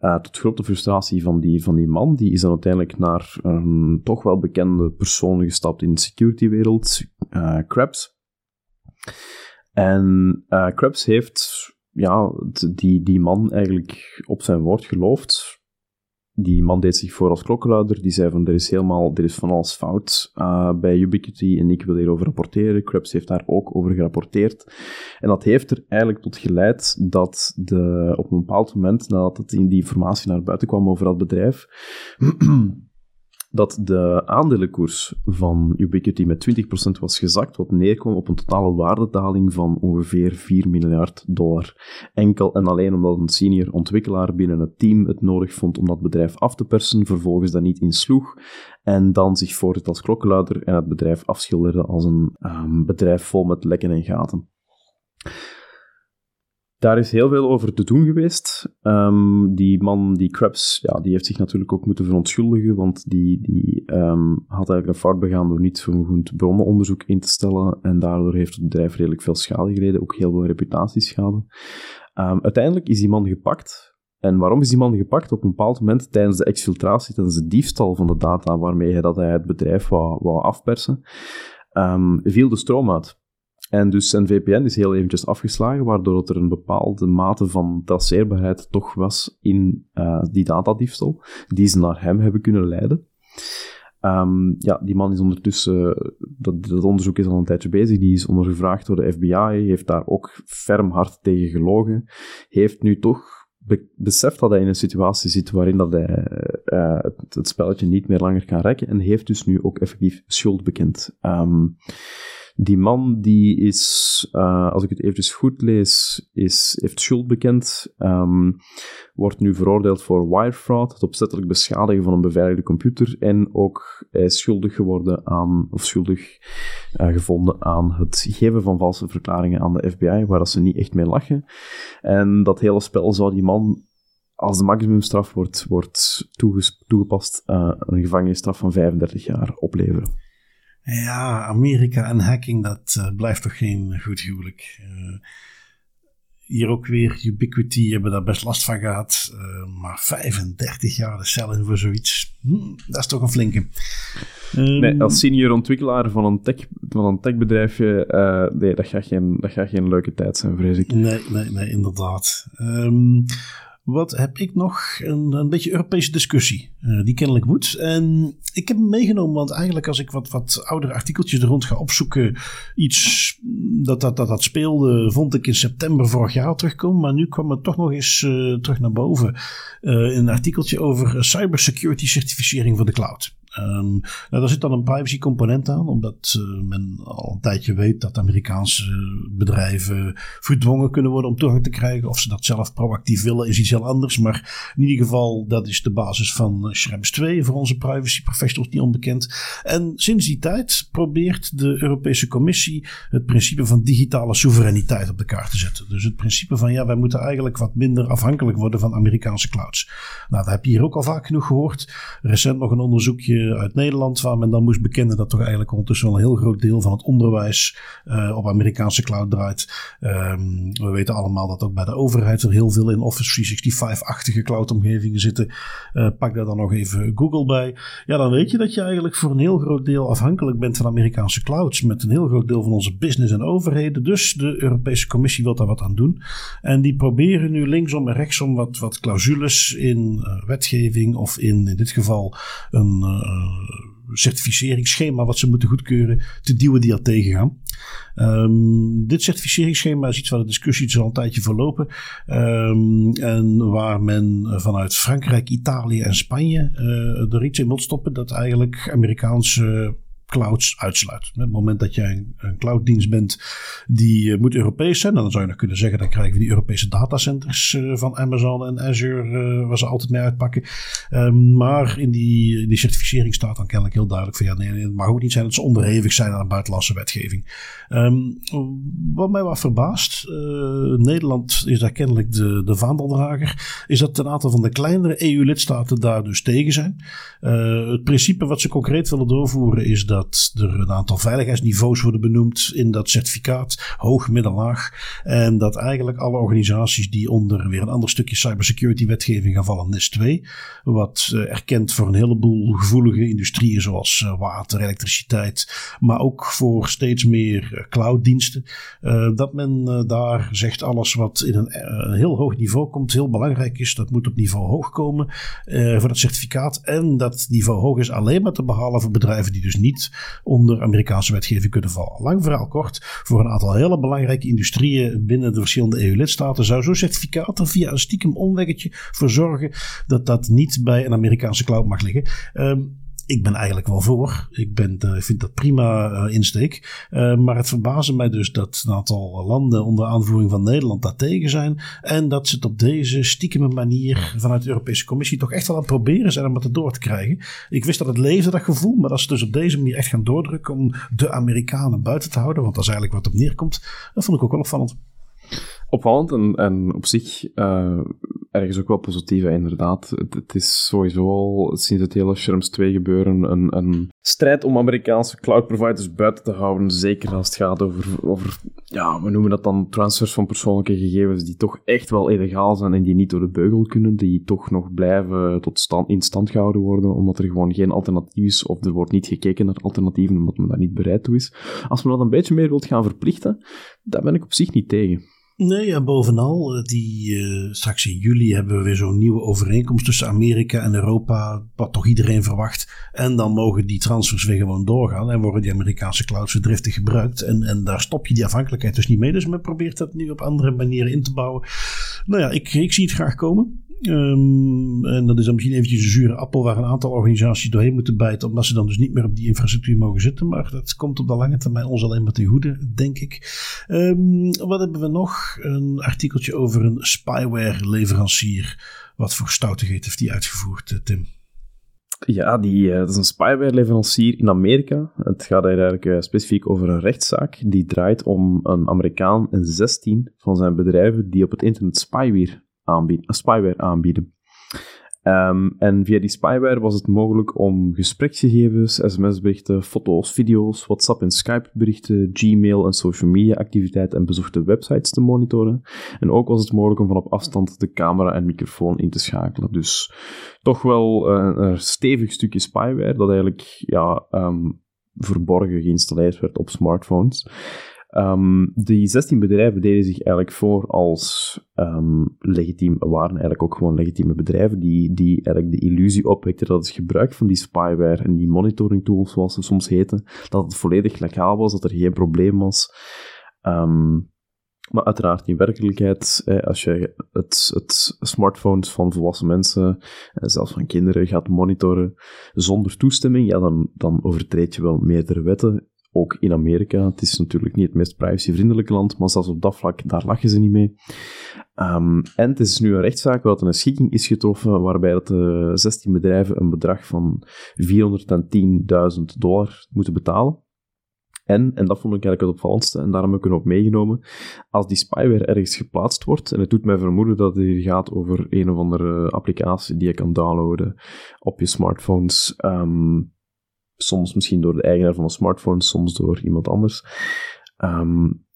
Uh, tot grote frustratie van die, van die man. Die is dan uiteindelijk naar een toch wel bekende persoon gestapt in de security-wereld, uh, Krebs. En uh, Krebs heeft ja, die, die man eigenlijk op zijn woord geloofd die man deed zich voor als klokkenluider. Die zei van, er is helemaal, er is van alles fout uh, bij Ubiquity en ik wil hierover rapporteren. Krebs heeft daar ook over gerapporteerd. En dat heeft er eigenlijk tot geleid dat de, op een bepaald moment, nadat het in die informatie naar buiten kwam over dat bedrijf, [CLEARS THROAT] dat de aandelenkoers van Ubiquity met 20% was gezakt, wat neerkwam op een totale waardedaling van ongeveer 4 miljard dollar. Enkel en alleen omdat een senior ontwikkelaar binnen het team het nodig vond om dat bedrijf af te persen, vervolgens dat niet insloeg en dan zich voortdurend als klokkenluider en het bedrijf afschilderde als een um, bedrijf vol met lekken en gaten. Daar is heel veel over te doen geweest. Um, die man, die Krebs, ja, die heeft zich natuurlijk ook moeten verontschuldigen, want die, die um, had eigenlijk een fout begaan door niet goed bronnenonderzoek in te stellen. En daardoor heeft het bedrijf redelijk veel schade gereden, ook heel veel reputatieschade. Um, uiteindelijk is die man gepakt. En waarom is die man gepakt? Op een bepaald moment, tijdens de exfiltratie, tijdens de diefstal van de data waarmee hij, dat hij het bedrijf wou, wou afpersen, viel de stroom uit. En dus zijn VPN is heel eventjes afgeslagen, waardoor er een bepaalde mate van traceerbaarheid toch was in uh, die datadiefstal, die ze naar hem hebben kunnen leiden. Um, ja, die man is ondertussen, dat, dat, onderzoek is al een tijdje bezig, die is ondergevraagd door de FBI, heeft daar ook ferm hard tegen gelogen, heeft nu toch be beseft dat hij in een situatie zit waarin dat hij het, het, spelletje niet meer langer kan rekken en heeft dus nu ook effectief schuld bekend. Um, die man die is, uh, als ik het eventjes goed lees, is, heeft schuld bekend, um, wordt nu veroordeeld voor wire fraud, het opzettelijk beschadigen van een beveiligde computer en ook is schuldig geworden aan, of schuldig uh, gevonden aan het geven van valse verklaringen aan de FBI, waar dat ze niet echt mee lachen. En dat hele spel zou die man als de maximumstraf wordt, wordt toegepast, uh, een gevangenisstraf van 35 jaar opleveren. Ja, Amerika en hacking, dat uh, blijft toch geen goed huwelijk. Uh, hier ook weer Ubiquity hebben daar best last van gehad. Uh, maar 35 jaar de cel in voor zoiets, hm, dat is toch een flinke. Um, nee, als senior ontwikkelaar van een, tech, van een techbedrijfje, nee, dat gaat, geen, dat gaat geen leuke tijd zijn, vrees ik. Nee, nee, nee, inderdaad. Um, wat heb ik nog? Een, een beetje Europese discussie. Uh, die kennelijk moet. En ik heb hem meegenomen, want eigenlijk als ik wat, wat oudere artikeltjes er rond ga opzoeken. Iets dat dat, dat dat speelde, vond ik in september vorig jaar terugkomen. Maar nu kwam het toch nog eens uh, terug naar boven. In een artikeltje over cybersecurity certificering voor de cloud. Um, nou, daar zit dan een privacy component aan, omdat uh, men al een tijdje weet dat Amerikaanse bedrijven verdwongen kunnen worden om toegang te krijgen. Of ze dat zelf proactief willen, is iets heel anders. Maar in ieder geval, dat is de basis van Schrems 2 voor onze privacy professionals, niet onbekend. En sinds die tijd probeert de Europese Commissie het principe van digitale soevereiniteit op de kaart te zetten. Dus het principe van ja, wij moeten eigenlijk wat minder afhankelijk worden van Amerikaanse clouds. Nou, dat heb je hier ook al vaak genoeg gehoord. Recent nog een onderzoekje uit Nederland, waar men dan moest bekennen dat toch eigenlijk ondertussen wel een heel groot deel van het onderwijs uh, op Amerikaanse cloud draait. Um, we weten allemaal dat ook bij de overheid er heel veel in Office 365-achtige cloud-omgevingen zitten. Uh, pak daar dan nog even Google bij. Ja, dan weet je dat je eigenlijk voor een heel groot deel afhankelijk bent van Amerikaanse clouds, met een heel groot deel van onze business en overheden. Dus de Europese Commissie wil daar wat aan doen. En die proberen nu linksom en rechtsom wat, wat clausules in uh, wetgeving of in, in dit geval een certificeringsschema wat ze moeten goedkeuren te duwen die er tegengaan. Um, dit certificeringsschema is iets waar de discussie al een tijdje verlopen. Um, en waar men vanuit Frankrijk, Italië en Spanje uh, er iets in wil stoppen dat eigenlijk Amerikaanse clouds uitsluit. Op het moment dat jij een, een clouddienst bent die uh, moet Europees zijn, dan zou je nog kunnen zeggen, dan krijgen we die Europese datacenters uh, van Amazon en Azure, uh, waar ze altijd mee uitpakken. Um, maar in die, die certificering staat dan kennelijk heel duidelijk van ja, nee, het mag ook niet zijn dat ze onderhevig zijn aan buitenlandse wetgeving. Um, wat mij wat verbaast, Nederland is daar kennelijk de, de vaandeldrager, is dat een aantal van de kleinere EU-lidstaten daar dus tegen zijn. het principe wat ze concreet willen doorvoeren is dat dat er een aantal veiligheidsniveaus worden benoemd in dat certificaat, hoog, midden, laag. En dat eigenlijk alle organisaties die onder weer een ander stukje cybersecurity wetgeving gaan vallen, NIS 2, wat uh, erkent voor een heleboel gevoelige industrieën zoals uh, water, elektriciteit, maar ook voor steeds meer uh, clouddiensten, dat men daar zegt alles wat in een, een, heel hoog niveau komt, heel belangrijk is, dat moet op niveau hoog komen voor dat certificaat. En dat niveau hoog is alleen maar te behalen voor bedrijven die dus niet onder Amerikaanse wetgeving kunnen vallen. Lang verhaal kort, voor een aantal hele belangrijke industrieën binnen de verschillende EU-lidstaten zou zo'n certificaat er via een stiekem omweggetje voor zorgen dat dat niet bij een Amerikaanse cloud mag liggen. Um, ik ben eigenlijk wel voor. Ik ben, uh, vind dat prima uh, insteek. Uh, maar het verbaast mij dus dat een aantal landen onder aanvoering van Nederland daar tegen zijn. En dat ze het op deze stiekeme manier vanuit de Europese Commissie toch echt wel aan het proberen zijn om het door te krijgen. Ik wist dat het leefde, dat gevoel. Maar als ze dus op deze manier echt gaan doordrukken om de Amerikanen buiten te houden. Want dat is eigenlijk wat op neerkomt. Dat vond ik ook wel opvallend. Opvallend en, en op zich uh, ergens ook wel positief, inderdaad. Het, het, is sowieso al sinds het hele Sherms 2 gebeuren een, een strijd om Amerikaanse cloud providers buiten te houden. Zeker als het gaat over, over, ja, we noemen dat dan transfers van persoonlijke gegevens die toch echt wel illegaal zijn en die niet door de beugel kunnen, die toch nog blijven tot stand, in stand gehouden worden, omdat er gewoon geen alternatief is of er wordt niet gekeken naar alternatieven omdat men daar niet bereid toe is. Als men dat een beetje meer wilt gaan verplichten, daar ben ik op zich niet tegen. Nee, en bovenal, eh, die, uh, straks in juli hebben we weer zo'n nieuwe overeenkomst tussen Amerika en Europa, wat toch iedereen verwacht. En dan mogen die transfers weer gewoon doorgaan en worden die Amerikaanse clouds verdriftig gebruikt. En, en daar stop je die afhankelijkheid dus niet mee. Dus men probeert dat nu op andere manieren in te bouwen. Nou ja, ik, ik zie het graag komen. Um, en dat is dan misschien eventjes een zure appel waar een aantal organisaties doorheen moeten bijten, omdat ze dan dus niet meer op die infrastructuur mogen zitten. Maar dat komt op de lange termijn ons alleen maar ten goede, denk ik. Um, wat hebben we nog? Een artikeltje over een spyware-leverancier. Wat voor stoutigheid heeft die uitgevoerd, eh, Tim? Ja, die, uh, dat is een spyware-leverancier in Amerika. Het gaat eigenlijk uh, specifiek over een rechtszaak die draait om een Amerikaan en 16 van zijn bedrijven die op het internet spyware aanbieden, spyware aanbieden. Um, en via die spyware was het mogelijk om gespreksgegevens, sms-berichten, foto's, video's, WhatsApp en Skype-berichten, Gmail en social media-activiteiten en bezochte websites te monitoren. En ook was het mogelijk om van op afstand de camera en microfoon in te schakelen. Dus toch wel uh, een stevig stukje spyware dat eigenlijk ja, um, verborgen geïnstalleerd werd op smartphones. Um, die 16 bedrijven deden zich eigenlijk voor als um, legitiem, waren eigenlijk ook gewoon legitieme bedrijven die, die eigenlijk de illusie opwekten dat het gebruik van die spyware en die monitoring tools, zoals ze soms heten, dat het volledig legaal was, dat er geen probleem was. Um, maar uiteraard in werkelijkheid, als je het, het smartphones van volwassen mensen, zelfs van kinderen, gaat monitoren zonder toestemming, ja, dan, dan overtreed je wel meerdere wetten ook in Amerika. Het is natuurlijk niet het meest privacyvriendelijke land, maar zelfs op dat vlak, daar lachen ze niet mee. Um, en het is nu een rechtszaak waar een schikking is getroffen, waarbij dat de 16 bedrijven een bedrag van 410.000 dollar moeten betalen. En, en dat vond ik eigenlijk het opvallendste, en daarom heb ik hem ook meegenomen, als die spyware ergens geplaatst wordt, en het doet mij vermoeden dat het hier gaat over een of andere applicatie die je kan downloaden op je smartphones, um, Soms misschien door de eigenaar van een smartphone, soms door iemand anders. Um,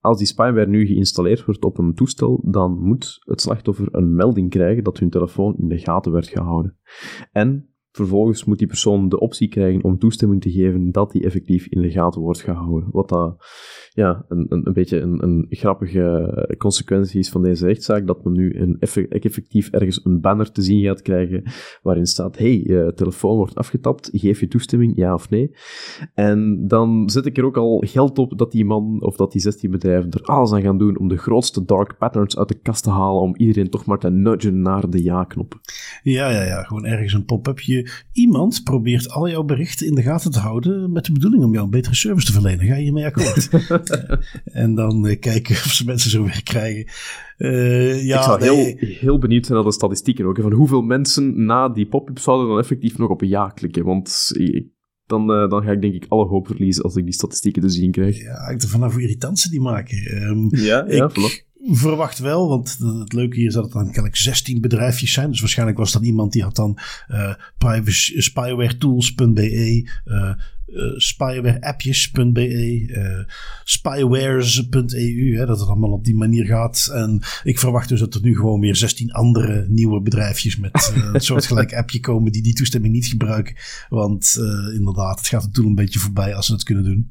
als die spyware nu geïnstalleerd wordt op een toestel, dan moet het slachtoffer een melding krijgen dat hun telefoon in de gaten werd gehouden. En vervolgens moet die persoon de optie krijgen om toestemming te geven dat die effectief in de gaten wordt gehouden. Wat dat ja, een, een, een beetje een, een grappige consequentie is van deze rechtszaak, dat men nu een effectief ergens een banner te zien gaat krijgen waarin staat, hey, je telefoon wordt afgetapt, geef je toestemming, ja of nee? En dan zet ik er ook al geld op dat die man of dat die 16 bedrijven er alles aan gaan doen om de grootste dark patterns uit de kast te halen, om iedereen toch maar te nudgen naar de ja-knop. Ja, ja, ja, gewoon ergens een pop-upje. Iemand probeert al jouw berichten in de gaten te houden met de bedoeling om jou een betere service te verlenen. Ga je hiermee akkoord? [LAUGHS] en dan uh, kijken of ze mensen zo weer krijgen. Uh, ja, ik zou heel, heel benieuwd zijn naar de statistieken ook. Van hoeveel mensen na die pop-up zouden dan effectief nog op een ja klikken. Want dan, uh, dan ga ik denk ik alle hoop verliezen als ik die statistieken te zien krijg. Ja, ik er vanaf hoe irritant ze die maken. Um, ja, ja, ik, verwacht wel, want het leuke hier is dat het dan kennelijk 16 bedrijfjes zijn. Dus waarschijnlijk was dan iemand die had dan uh, spywaretools.be, uh, uh, spywareappjes.be, uh, spywares.eu, dat het allemaal op die manier gaat. En ik verwacht dus dat er nu gewoon weer 16 andere nieuwe bedrijfjes met [LAUGHS] uh, een soortgelijk appje komen die die toestemming niet gebruiken. Want inderdaad, het gaat er toen een beetje voorbij als ze het kunnen doen.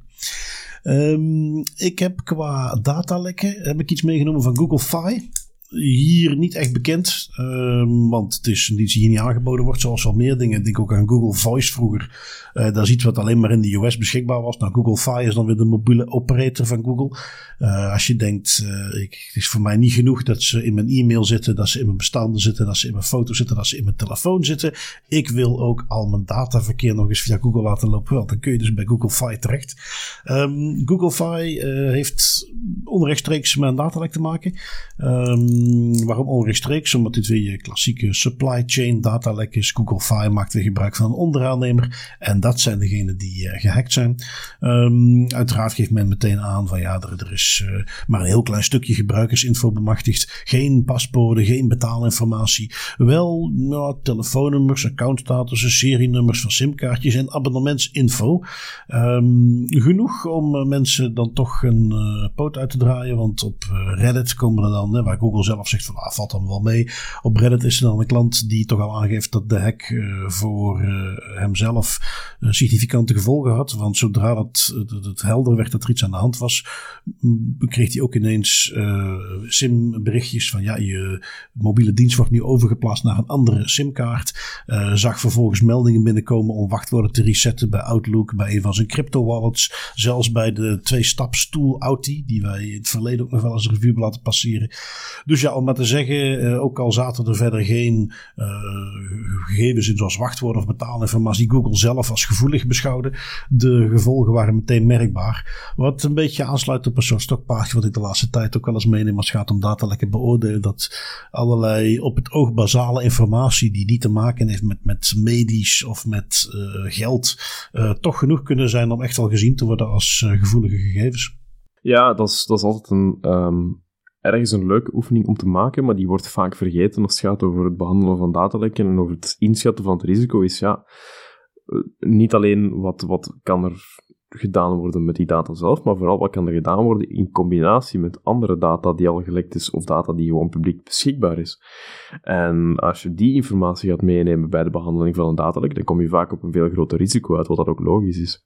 Um, ik heb qua datalekken heb ik iets meegenomen van Google Fi hier niet echt bekend, uh, want het is iets die hier niet aangeboden wordt, zoals wel meer dingen. Ik denk ook aan Google Voice vroeger. Uh, dat is iets wat alleen maar in de US beschikbaar was. Nou, Google Fi is dan weer de mobiele operator van Google. Uh, als je denkt, uh, ik, het is voor mij niet genoeg dat ze in mijn e-mail zitten, dat ze in mijn bestanden zitten, dat ze in mijn foto zitten, dat ze in mijn telefoon zitten. Ik wil ook al mijn dataverkeer nog eens via Google laten lopen. Wel, dan kun je dus bij Google Fi terecht. Um, Google Fi heeft onrechtstreeks met een datalek te maken. Um, waarom onrechtstreeks? Omdat dit weer je klassieke supply chain datalek is. Google Fi maakt weer gebruik van een onderaannemer. En dat zijn degenen die uh, gehackt zijn. Um, uiteraard geeft men meteen aan van ja, er, er is uh, maar een heel klein stukje gebruikersinfo bemachtigd. Geen paspoorten, geen betaalinformatie. Wel nou, telefoonnummers, accountstatus, serienummers van simkaartjes en abonnementsinfo. Um, genoeg om uh, mensen dan toch een poot uit te draaien. Want op Reddit komen er dan, waar Google zelf zegt van ah, valt dan wel mee. Op Reddit is er dan een klant die toch al aangeeft dat de hack uh, voor uh, hemzelf uh, significante gevolgen had. Want zodra dat, het helder werd dat er iets aan de hand was, kreeg hij ook ineens SIM-berichtjes van ja, je mobiele dienst wordt nu overgeplaatst naar een andere SIM-kaart. zag vervolgens meldingen binnenkomen om wachtwoorden te resetten bij Outlook, bij een van zijn crypto-wallets. Zelfs bij de twee-staps tool Auti, die wij in het verleden ook nog wel eens een review hebben laten passeren. Dus ja, om maar te zeggen, uh, ook al zaten er verder geen uh, gegevens in zoals wachtwoorden of betaalinformatie, die Google zelf als gevoelig beschouwde, de gevolgen waren meteen merkbaar. Wat een beetje aansluit op een soort stokpaardje wat ik de laatste tijd ook wel eens meeneem als het gaat om datalekken beoordelen. Dat allerlei op het oog basale informatie die niet te maken heeft met, met medisch of met uh, geld, toch genoeg kunnen zijn om echt al gezien te worden als gevoelige gegevens. Ja, dat is, dat is altijd een, um, ergens een leuke oefening om te maken, maar die wordt vaak vergeten als het gaat over het behandelen van datalekken en over het inschatten van het risico, is ja, eh, niet alleen wat, wat kan er gedaan worden met die data zelf, maar vooral wat kan er gedaan worden in combinatie met andere data die al gelekt is of data die gewoon publiek beschikbaar is. En als je die informatie gaat meenemen bij de behandeling van een datalek, dan kom je vaak op een veel groter risico uit, wat dat ook logisch is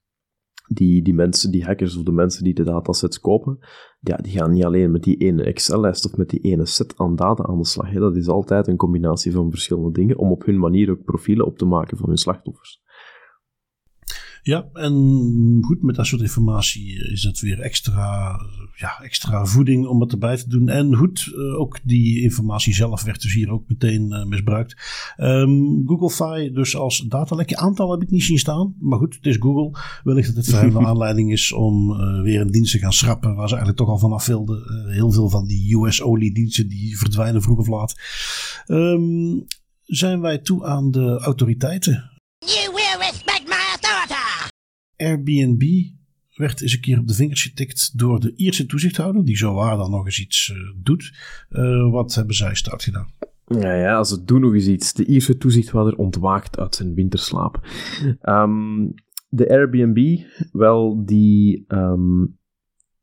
die, die mensen, die hackers of de mensen die de datasets kopen, ja, die gaan niet alleen met die ene Excel-lijst of met die ene set aan data aan de slag. Hè. Dat is altijd een combinatie van verschillende dingen om op hun manier ook profielen op te maken van hun slachtoffers. Ja, en goed, met dat soort informatie is het weer extra, ja, extra voeding om het erbij te doen. En goed, eh, ook die informatie zelf werd dus hier ook meteen misbruikt. Um, Google Fi dus als datalekje. Aantal heb ik niet zien staan, maar goed, het is Google. Wellicht dat het voor hen een [LAUGHS] aanleiding is om uh, weer een dienst te gaan schrappen waar ze eigenlijk toch al vanaf wilden. heel veel van die US-only diensten die verdwijnen vroeg of laat. Um, zijn wij toe aan de autoriteiten? Airbnb werd eens een keer op de vingers getikt door de Ierse toezichthouder, die zo waar dan nog eens iets uh, doet. Uh, wat hebben zij stout gedaan? Ja, ja, ze doen nog eens iets. De Ierse toezichthouder ontwaakt uit zijn winterslaap. Um, de Airbnb, wel, die um,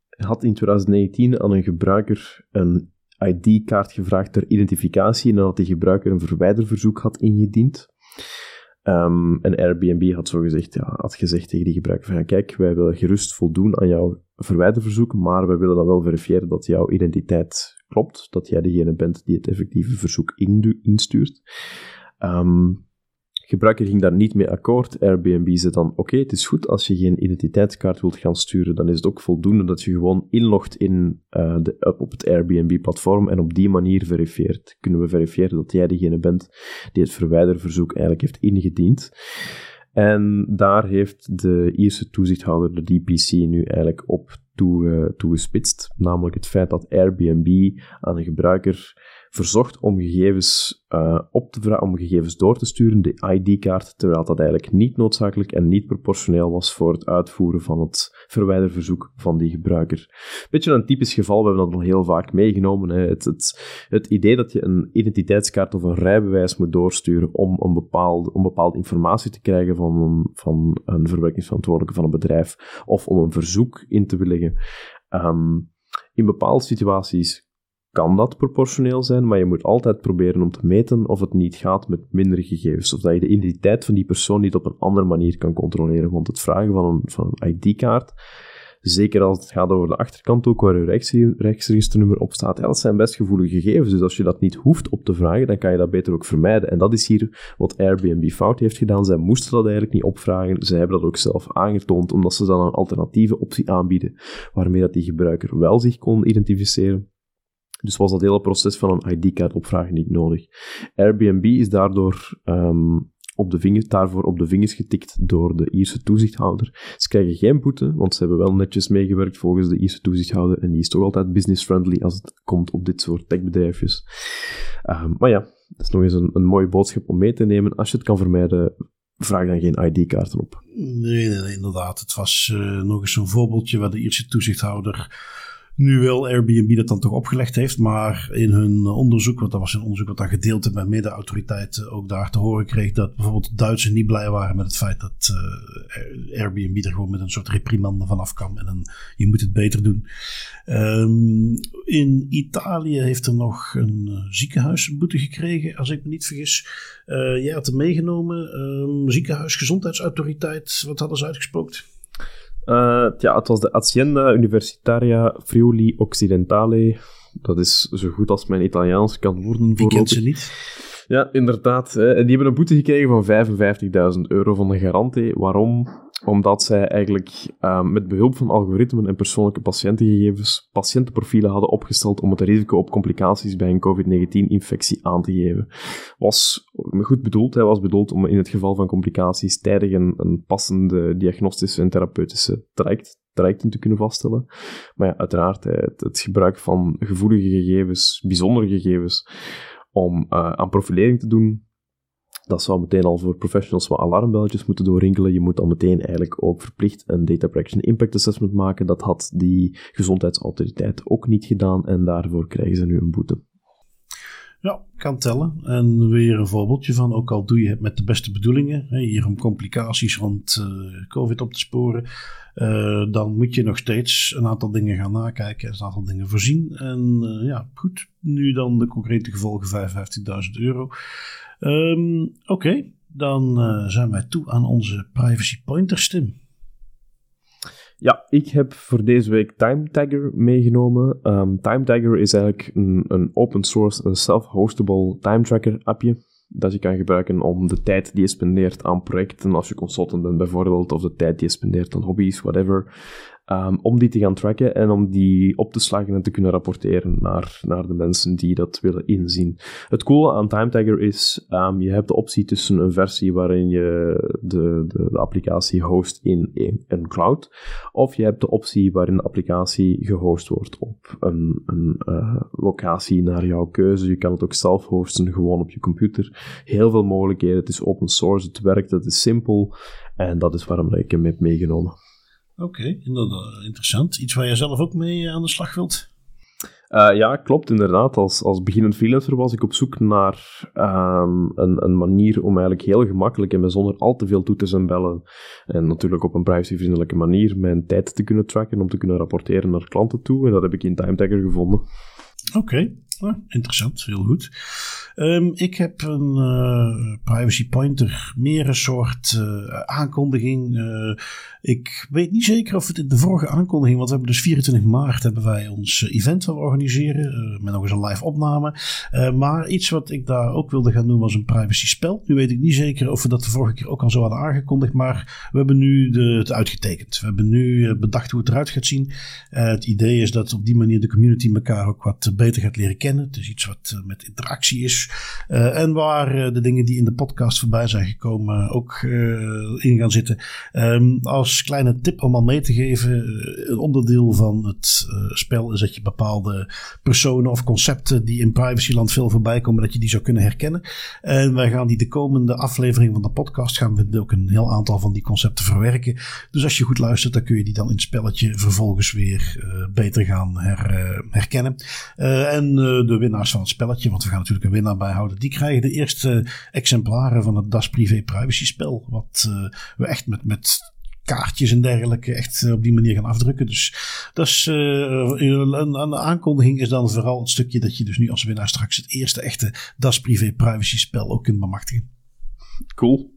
had in 2019 aan een gebruiker een ID-kaart gevraagd ter identificatie nadat die gebruiker een verwijderverzoek had ingediend. Um, en Airbnb had, zo gezegd, ja, had gezegd tegen die gebruiker van, kijk, wij willen gerust voldoen aan jouw verwijderverzoek, maar wij willen dan wel verifiëren dat jouw identiteit klopt, dat jij degene bent die het effectieve verzoek instuurt. Um, Gebruiker ging daar niet mee akkoord. Airbnb zei dan: Oké, het is goed als je geen identiteitskaart wilt gaan sturen, dan is het ook voldoende dat je gewoon inlogt in, uh, de, op het Airbnb-platform en op die manier verifieert. Kunnen we verifiëren dat jij degene bent die het verwijderverzoek eigenlijk heeft ingediend. En daar heeft de Ierse toezichthouder, de DPC, nu eigenlijk op toegespitst. Namelijk het feit dat Airbnb aan een gebruiker verzocht om gegevens uh, op te om gegevens door te sturen, de ID-kaart, terwijl dat eigenlijk niet noodzakelijk en niet proportioneel was voor het uitvoeren van het verwijderverzoek van die gebruiker. Beetje een typisch geval, we hebben dat al heel vaak meegenomen. Hè. Het, het, het idee dat je een identiteitskaart of een rijbewijs moet doorsturen om een bepaalde, om bepaalde informatie te krijgen van een, van een verwerkingsverantwoordelijke van een bedrijf, of om een verzoek in te willigen. Um, in bepaalde situaties kan dat proportioneel zijn, maar je moet altijd proberen om te meten of het niet gaat met mindere gegevens. Of dat je de identiteit van die persoon niet op een andere manier kan controleren. Want het vragen van een, van een ID-kaart, zeker als het gaat over de achterkant ook, waar je rechtsregisternummer op staat, dat zijn best gevoelige gegevens. Dus als je dat niet hoeft op te vragen, dan kan je dat beter ook vermijden. En dat is hier wat Airbnb fout heeft gedaan. Zij moesten dat eigenlijk niet opvragen. Zij hebben dat ook zelf aangetoond, omdat ze dan een alternatieve optie aanbieden, waarmee dat die gebruiker wel zich kon identificeren dus was dat hele proces van een ID-kaart opvragen niet nodig. Airbnb is daardoor um, op de vingers, daarvoor op de vingers getikt door de Ierse toezichthouder. Ze krijgen geen boete, want ze hebben wel netjes meegewerkt volgens de Ierse toezichthouder. En die is toch altijd business-friendly als het komt op dit soort techbedrijfjes. Um, maar ja, dat is nog eens een, een mooie boodschap om mee te nemen. Als je het kan vermijden, vraag dan geen ID-kaarten op. Nee, nee, nee, inderdaad. Het was uh, nog eens een voorbeeldje waar de Ierse toezichthouder nu wel Airbnb dat dan toch opgelegd heeft, maar in hun onderzoek, want dat was een onderzoek wat dan gedeeld werd met middenautoriteiten, ook daar te horen kreeg dat bijvoorbeeld Duitsers niet blij waren met het feit dat uh, Airbnb er gewoon met een soort reprimande vanaf kwam en een, je moet het beter doen. Um, in Italië heeft er nog een uh, ziekenhuis een boete gekregen, als ik me niet vergis. Uh, jij had hem meegenomen, um, ziekenhuis, gezondheidsautoriteit, wat hadden ze uitgespookt? Uh, ja, het was de Azienda Universitaria Friuli Occidentale. Dat is zo goed als mijn Italiaans kan worden. Wie kent ze niet? Ja, inderdaad. Hè. Die hebben een boete gekregen van 55.000 euro van de garantie. Waarom? Omdat zij eigenlijk uh, met behulp van algoritmen en persoonlijke patiëntengegevens patiëntenprofielen hadden opgesteld om het risico op complicaties bij een COVID-19-infectie aan te geven. Was goed bedoeld. Hij was bedoeld om in het geval van complicaties tijdig een, passende diagnostische en therapeutische traject trajecten te kunnen vaststellen. Maar ja, uiteraard, het, het gebruik van gevoelige gegevens, bijzondere gegevens, om uh, aan profilering te doen, dat zou meteen al voor professionals wat alarmbelletjes moeten doorrinkelen. Je moet dan meteen eigenlijk ook verplicht een data protection impact assessment maken. Dat had die gezondheidsautoriteit ook niet gedaan en daarvoor krijgen ze nu een boete. Ja, kan tellen. En weer een voorbeeldje van, ook al doe je het met de beste bedoelingen, hier om complicaties rond uh, COVID op te sporen, uh, dan moet je nog steeds een aantal dingen gaan nakijken en een aantal dingen voorzien. En uh, ja, goed, nu dan de concrete gevolgen 55.000 euro. Um, Oké, dan zijn wij toe aan onze privacy pointer, Tim. Ja, ik heb voor deze week Time Tagger meegenomen. Um, Time Tagger is eigenlijk een, een open source, een self-hostable time tracker appje dat je kan gebruiken om de tijd die je spendeert aan projecten, als je consultant bent bijvoorbeeld, of de tijd die je spendeert aan hobby's, whatever, um, om die te gaan tracken en om die op te slagen en te kunnen rapporteren naar, naar de mensen die dat willen inzien. Het coole aan TimeTagger is, um, je hebt de optie tussen een versie waarin je de, de, de applicatie host in, een cloud, of je hebt de optie waarin de applicatie gehost wordt op een, een uh, locatie naar jouw keuze. Je kan het ook zelf hosten, gewoon op je computer. Heel veel mogelijkheden. Het is open source, het werkt, het is simpel. En dat is waarom ik hem heb meegenomen. Oké, okay, interessant. Iets waar je zelf ook mee eh, aan de slag wilt? Uh, ja, klopt inderdaad. Als, als beginnend freelancer was ik op zoek naar um, een, een manier om eigenlijk heel gemakkelijk en zonder al te veel toeters en bellen en natuurlijk op een privacyvriendelijke manier mijn tijd te kunnen tracken om te kunnen rapporteren naar klanten toe. En dat heb ik in TimeTagger gevonden. Oké, okay. Ah, interessant, heel goed. Um, ik heb een uh, privacy pointer, meer een soort uh, aankondiging. Uh, ik weet niet zeker of het in de vorige aankondiging, want we hebben dus 24 maart hebben wij ons event willen organiseren, met nog eens een live opname. maar iets wat ik daar ook wilde gaan doen was een privacy spel. Nu weet ik niet zeker of we dat de vorige keer ook al zo hadden aangekondigd, maar we hebben nu de, het uitgetekend. We hebben nu bedacht hoe het eruit gaat zien. het idee is dat op die manier de community elkaar ook wat beter gaat leren kennen. Het is iets wat met interactie is. Nieuws. en waar de dingen die in de podcast voorbij zijn gekomen ook in gaan zitten. Um, als kleine tip om al mee te geven. een onderdeel van het spel is dat je bepaalde personen of concepten die in privacyland veel voorbij komen, dat je die zou kunnen herkennen. En wij gaan die de komende aflevering van de podcast gaan we ook een heel aantal van die concepten verwerken. Dus als je goed luistert, dan kun je die dan in het spelletje vervolgens weer beter gaan her, herkennen. En de winnaars van het spelletje, want we gaan natuurlijk een winnaar bijhouden, die krijgen de eerste exemplaren van het Das Privé Privacy spel. Wat we echt met, met kaartjes en dergelijke echt op die manier gaan afdrukken. Dus dat is uh, een, een, aankondiging is dan vooral het stukje dat je dus nu als winnaar straks het eerste echte Das Privé Privacy spel ook kunt bemachtigen. Cool.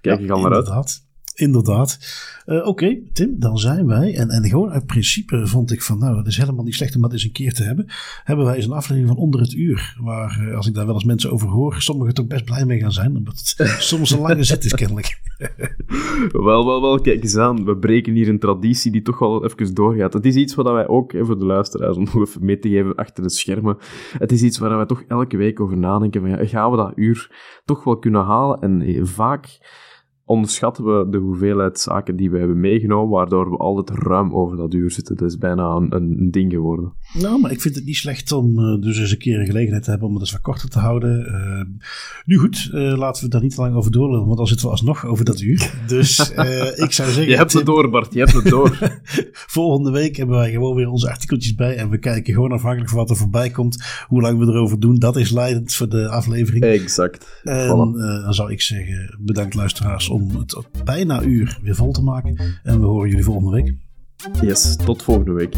Kijk ik al naar uit. Inderdaad. Uh, Oké, Tim, dan zijn wij. En, en gewoon uit principe vond ik van, nou, dat is helemaal niet slecht om dat eens een keer te hebben. Hebben wij eens een aflevering van onder het uur. Waar, uh, als ik daar wel eens mensen over hoor, sommigen toch best blij mee gaan zijn. Omdat het [LAUGHS] soms een lange zet is, kennelijk. wel, wel, wel, kijk eens aan. We breken hier een traditie die toch wel even doorgaat. Het is iets wat wij ook, even de luisteraars, [LAUGHS] om nog even mee te geven achter de schermen. Het is iets waar wij toch elke week over nadenken. Van, ja, gaan we dat uur toch wel kunnen halen? En eh, vaak onderschatten we de hoeveelheid zaken die we hebben meegenomen, waardoor we altijd ruim over dat uur zitten. Dat is bijna een, een ding geworden. Nou, maar ik vind het niet slecht om uh, dus eens een keer een gelegenheid te hebben om het eens wat korter te houden. Uh, nu goed, uh, laten we daar niet te lang over doorlopen, want dan zitten we alsnog over dat uur. [LAUGHS] Dus ik zou zeggen... je hebt het door, Bart, je hebt het door. [LAUGHS] volgende week hebben wij gewoon weer onze artikeltjes bij en we kijken gewoon afhankelijk van wat er voorbij komt, hoe lang we erover doen. Dat is leidend voor de aflevering. Exact. En dan zou ik zeggen, bedankt luisteraars om het bijna uur weer vol te maken. En we horen jullie volgende week. Yes, tot volgende week.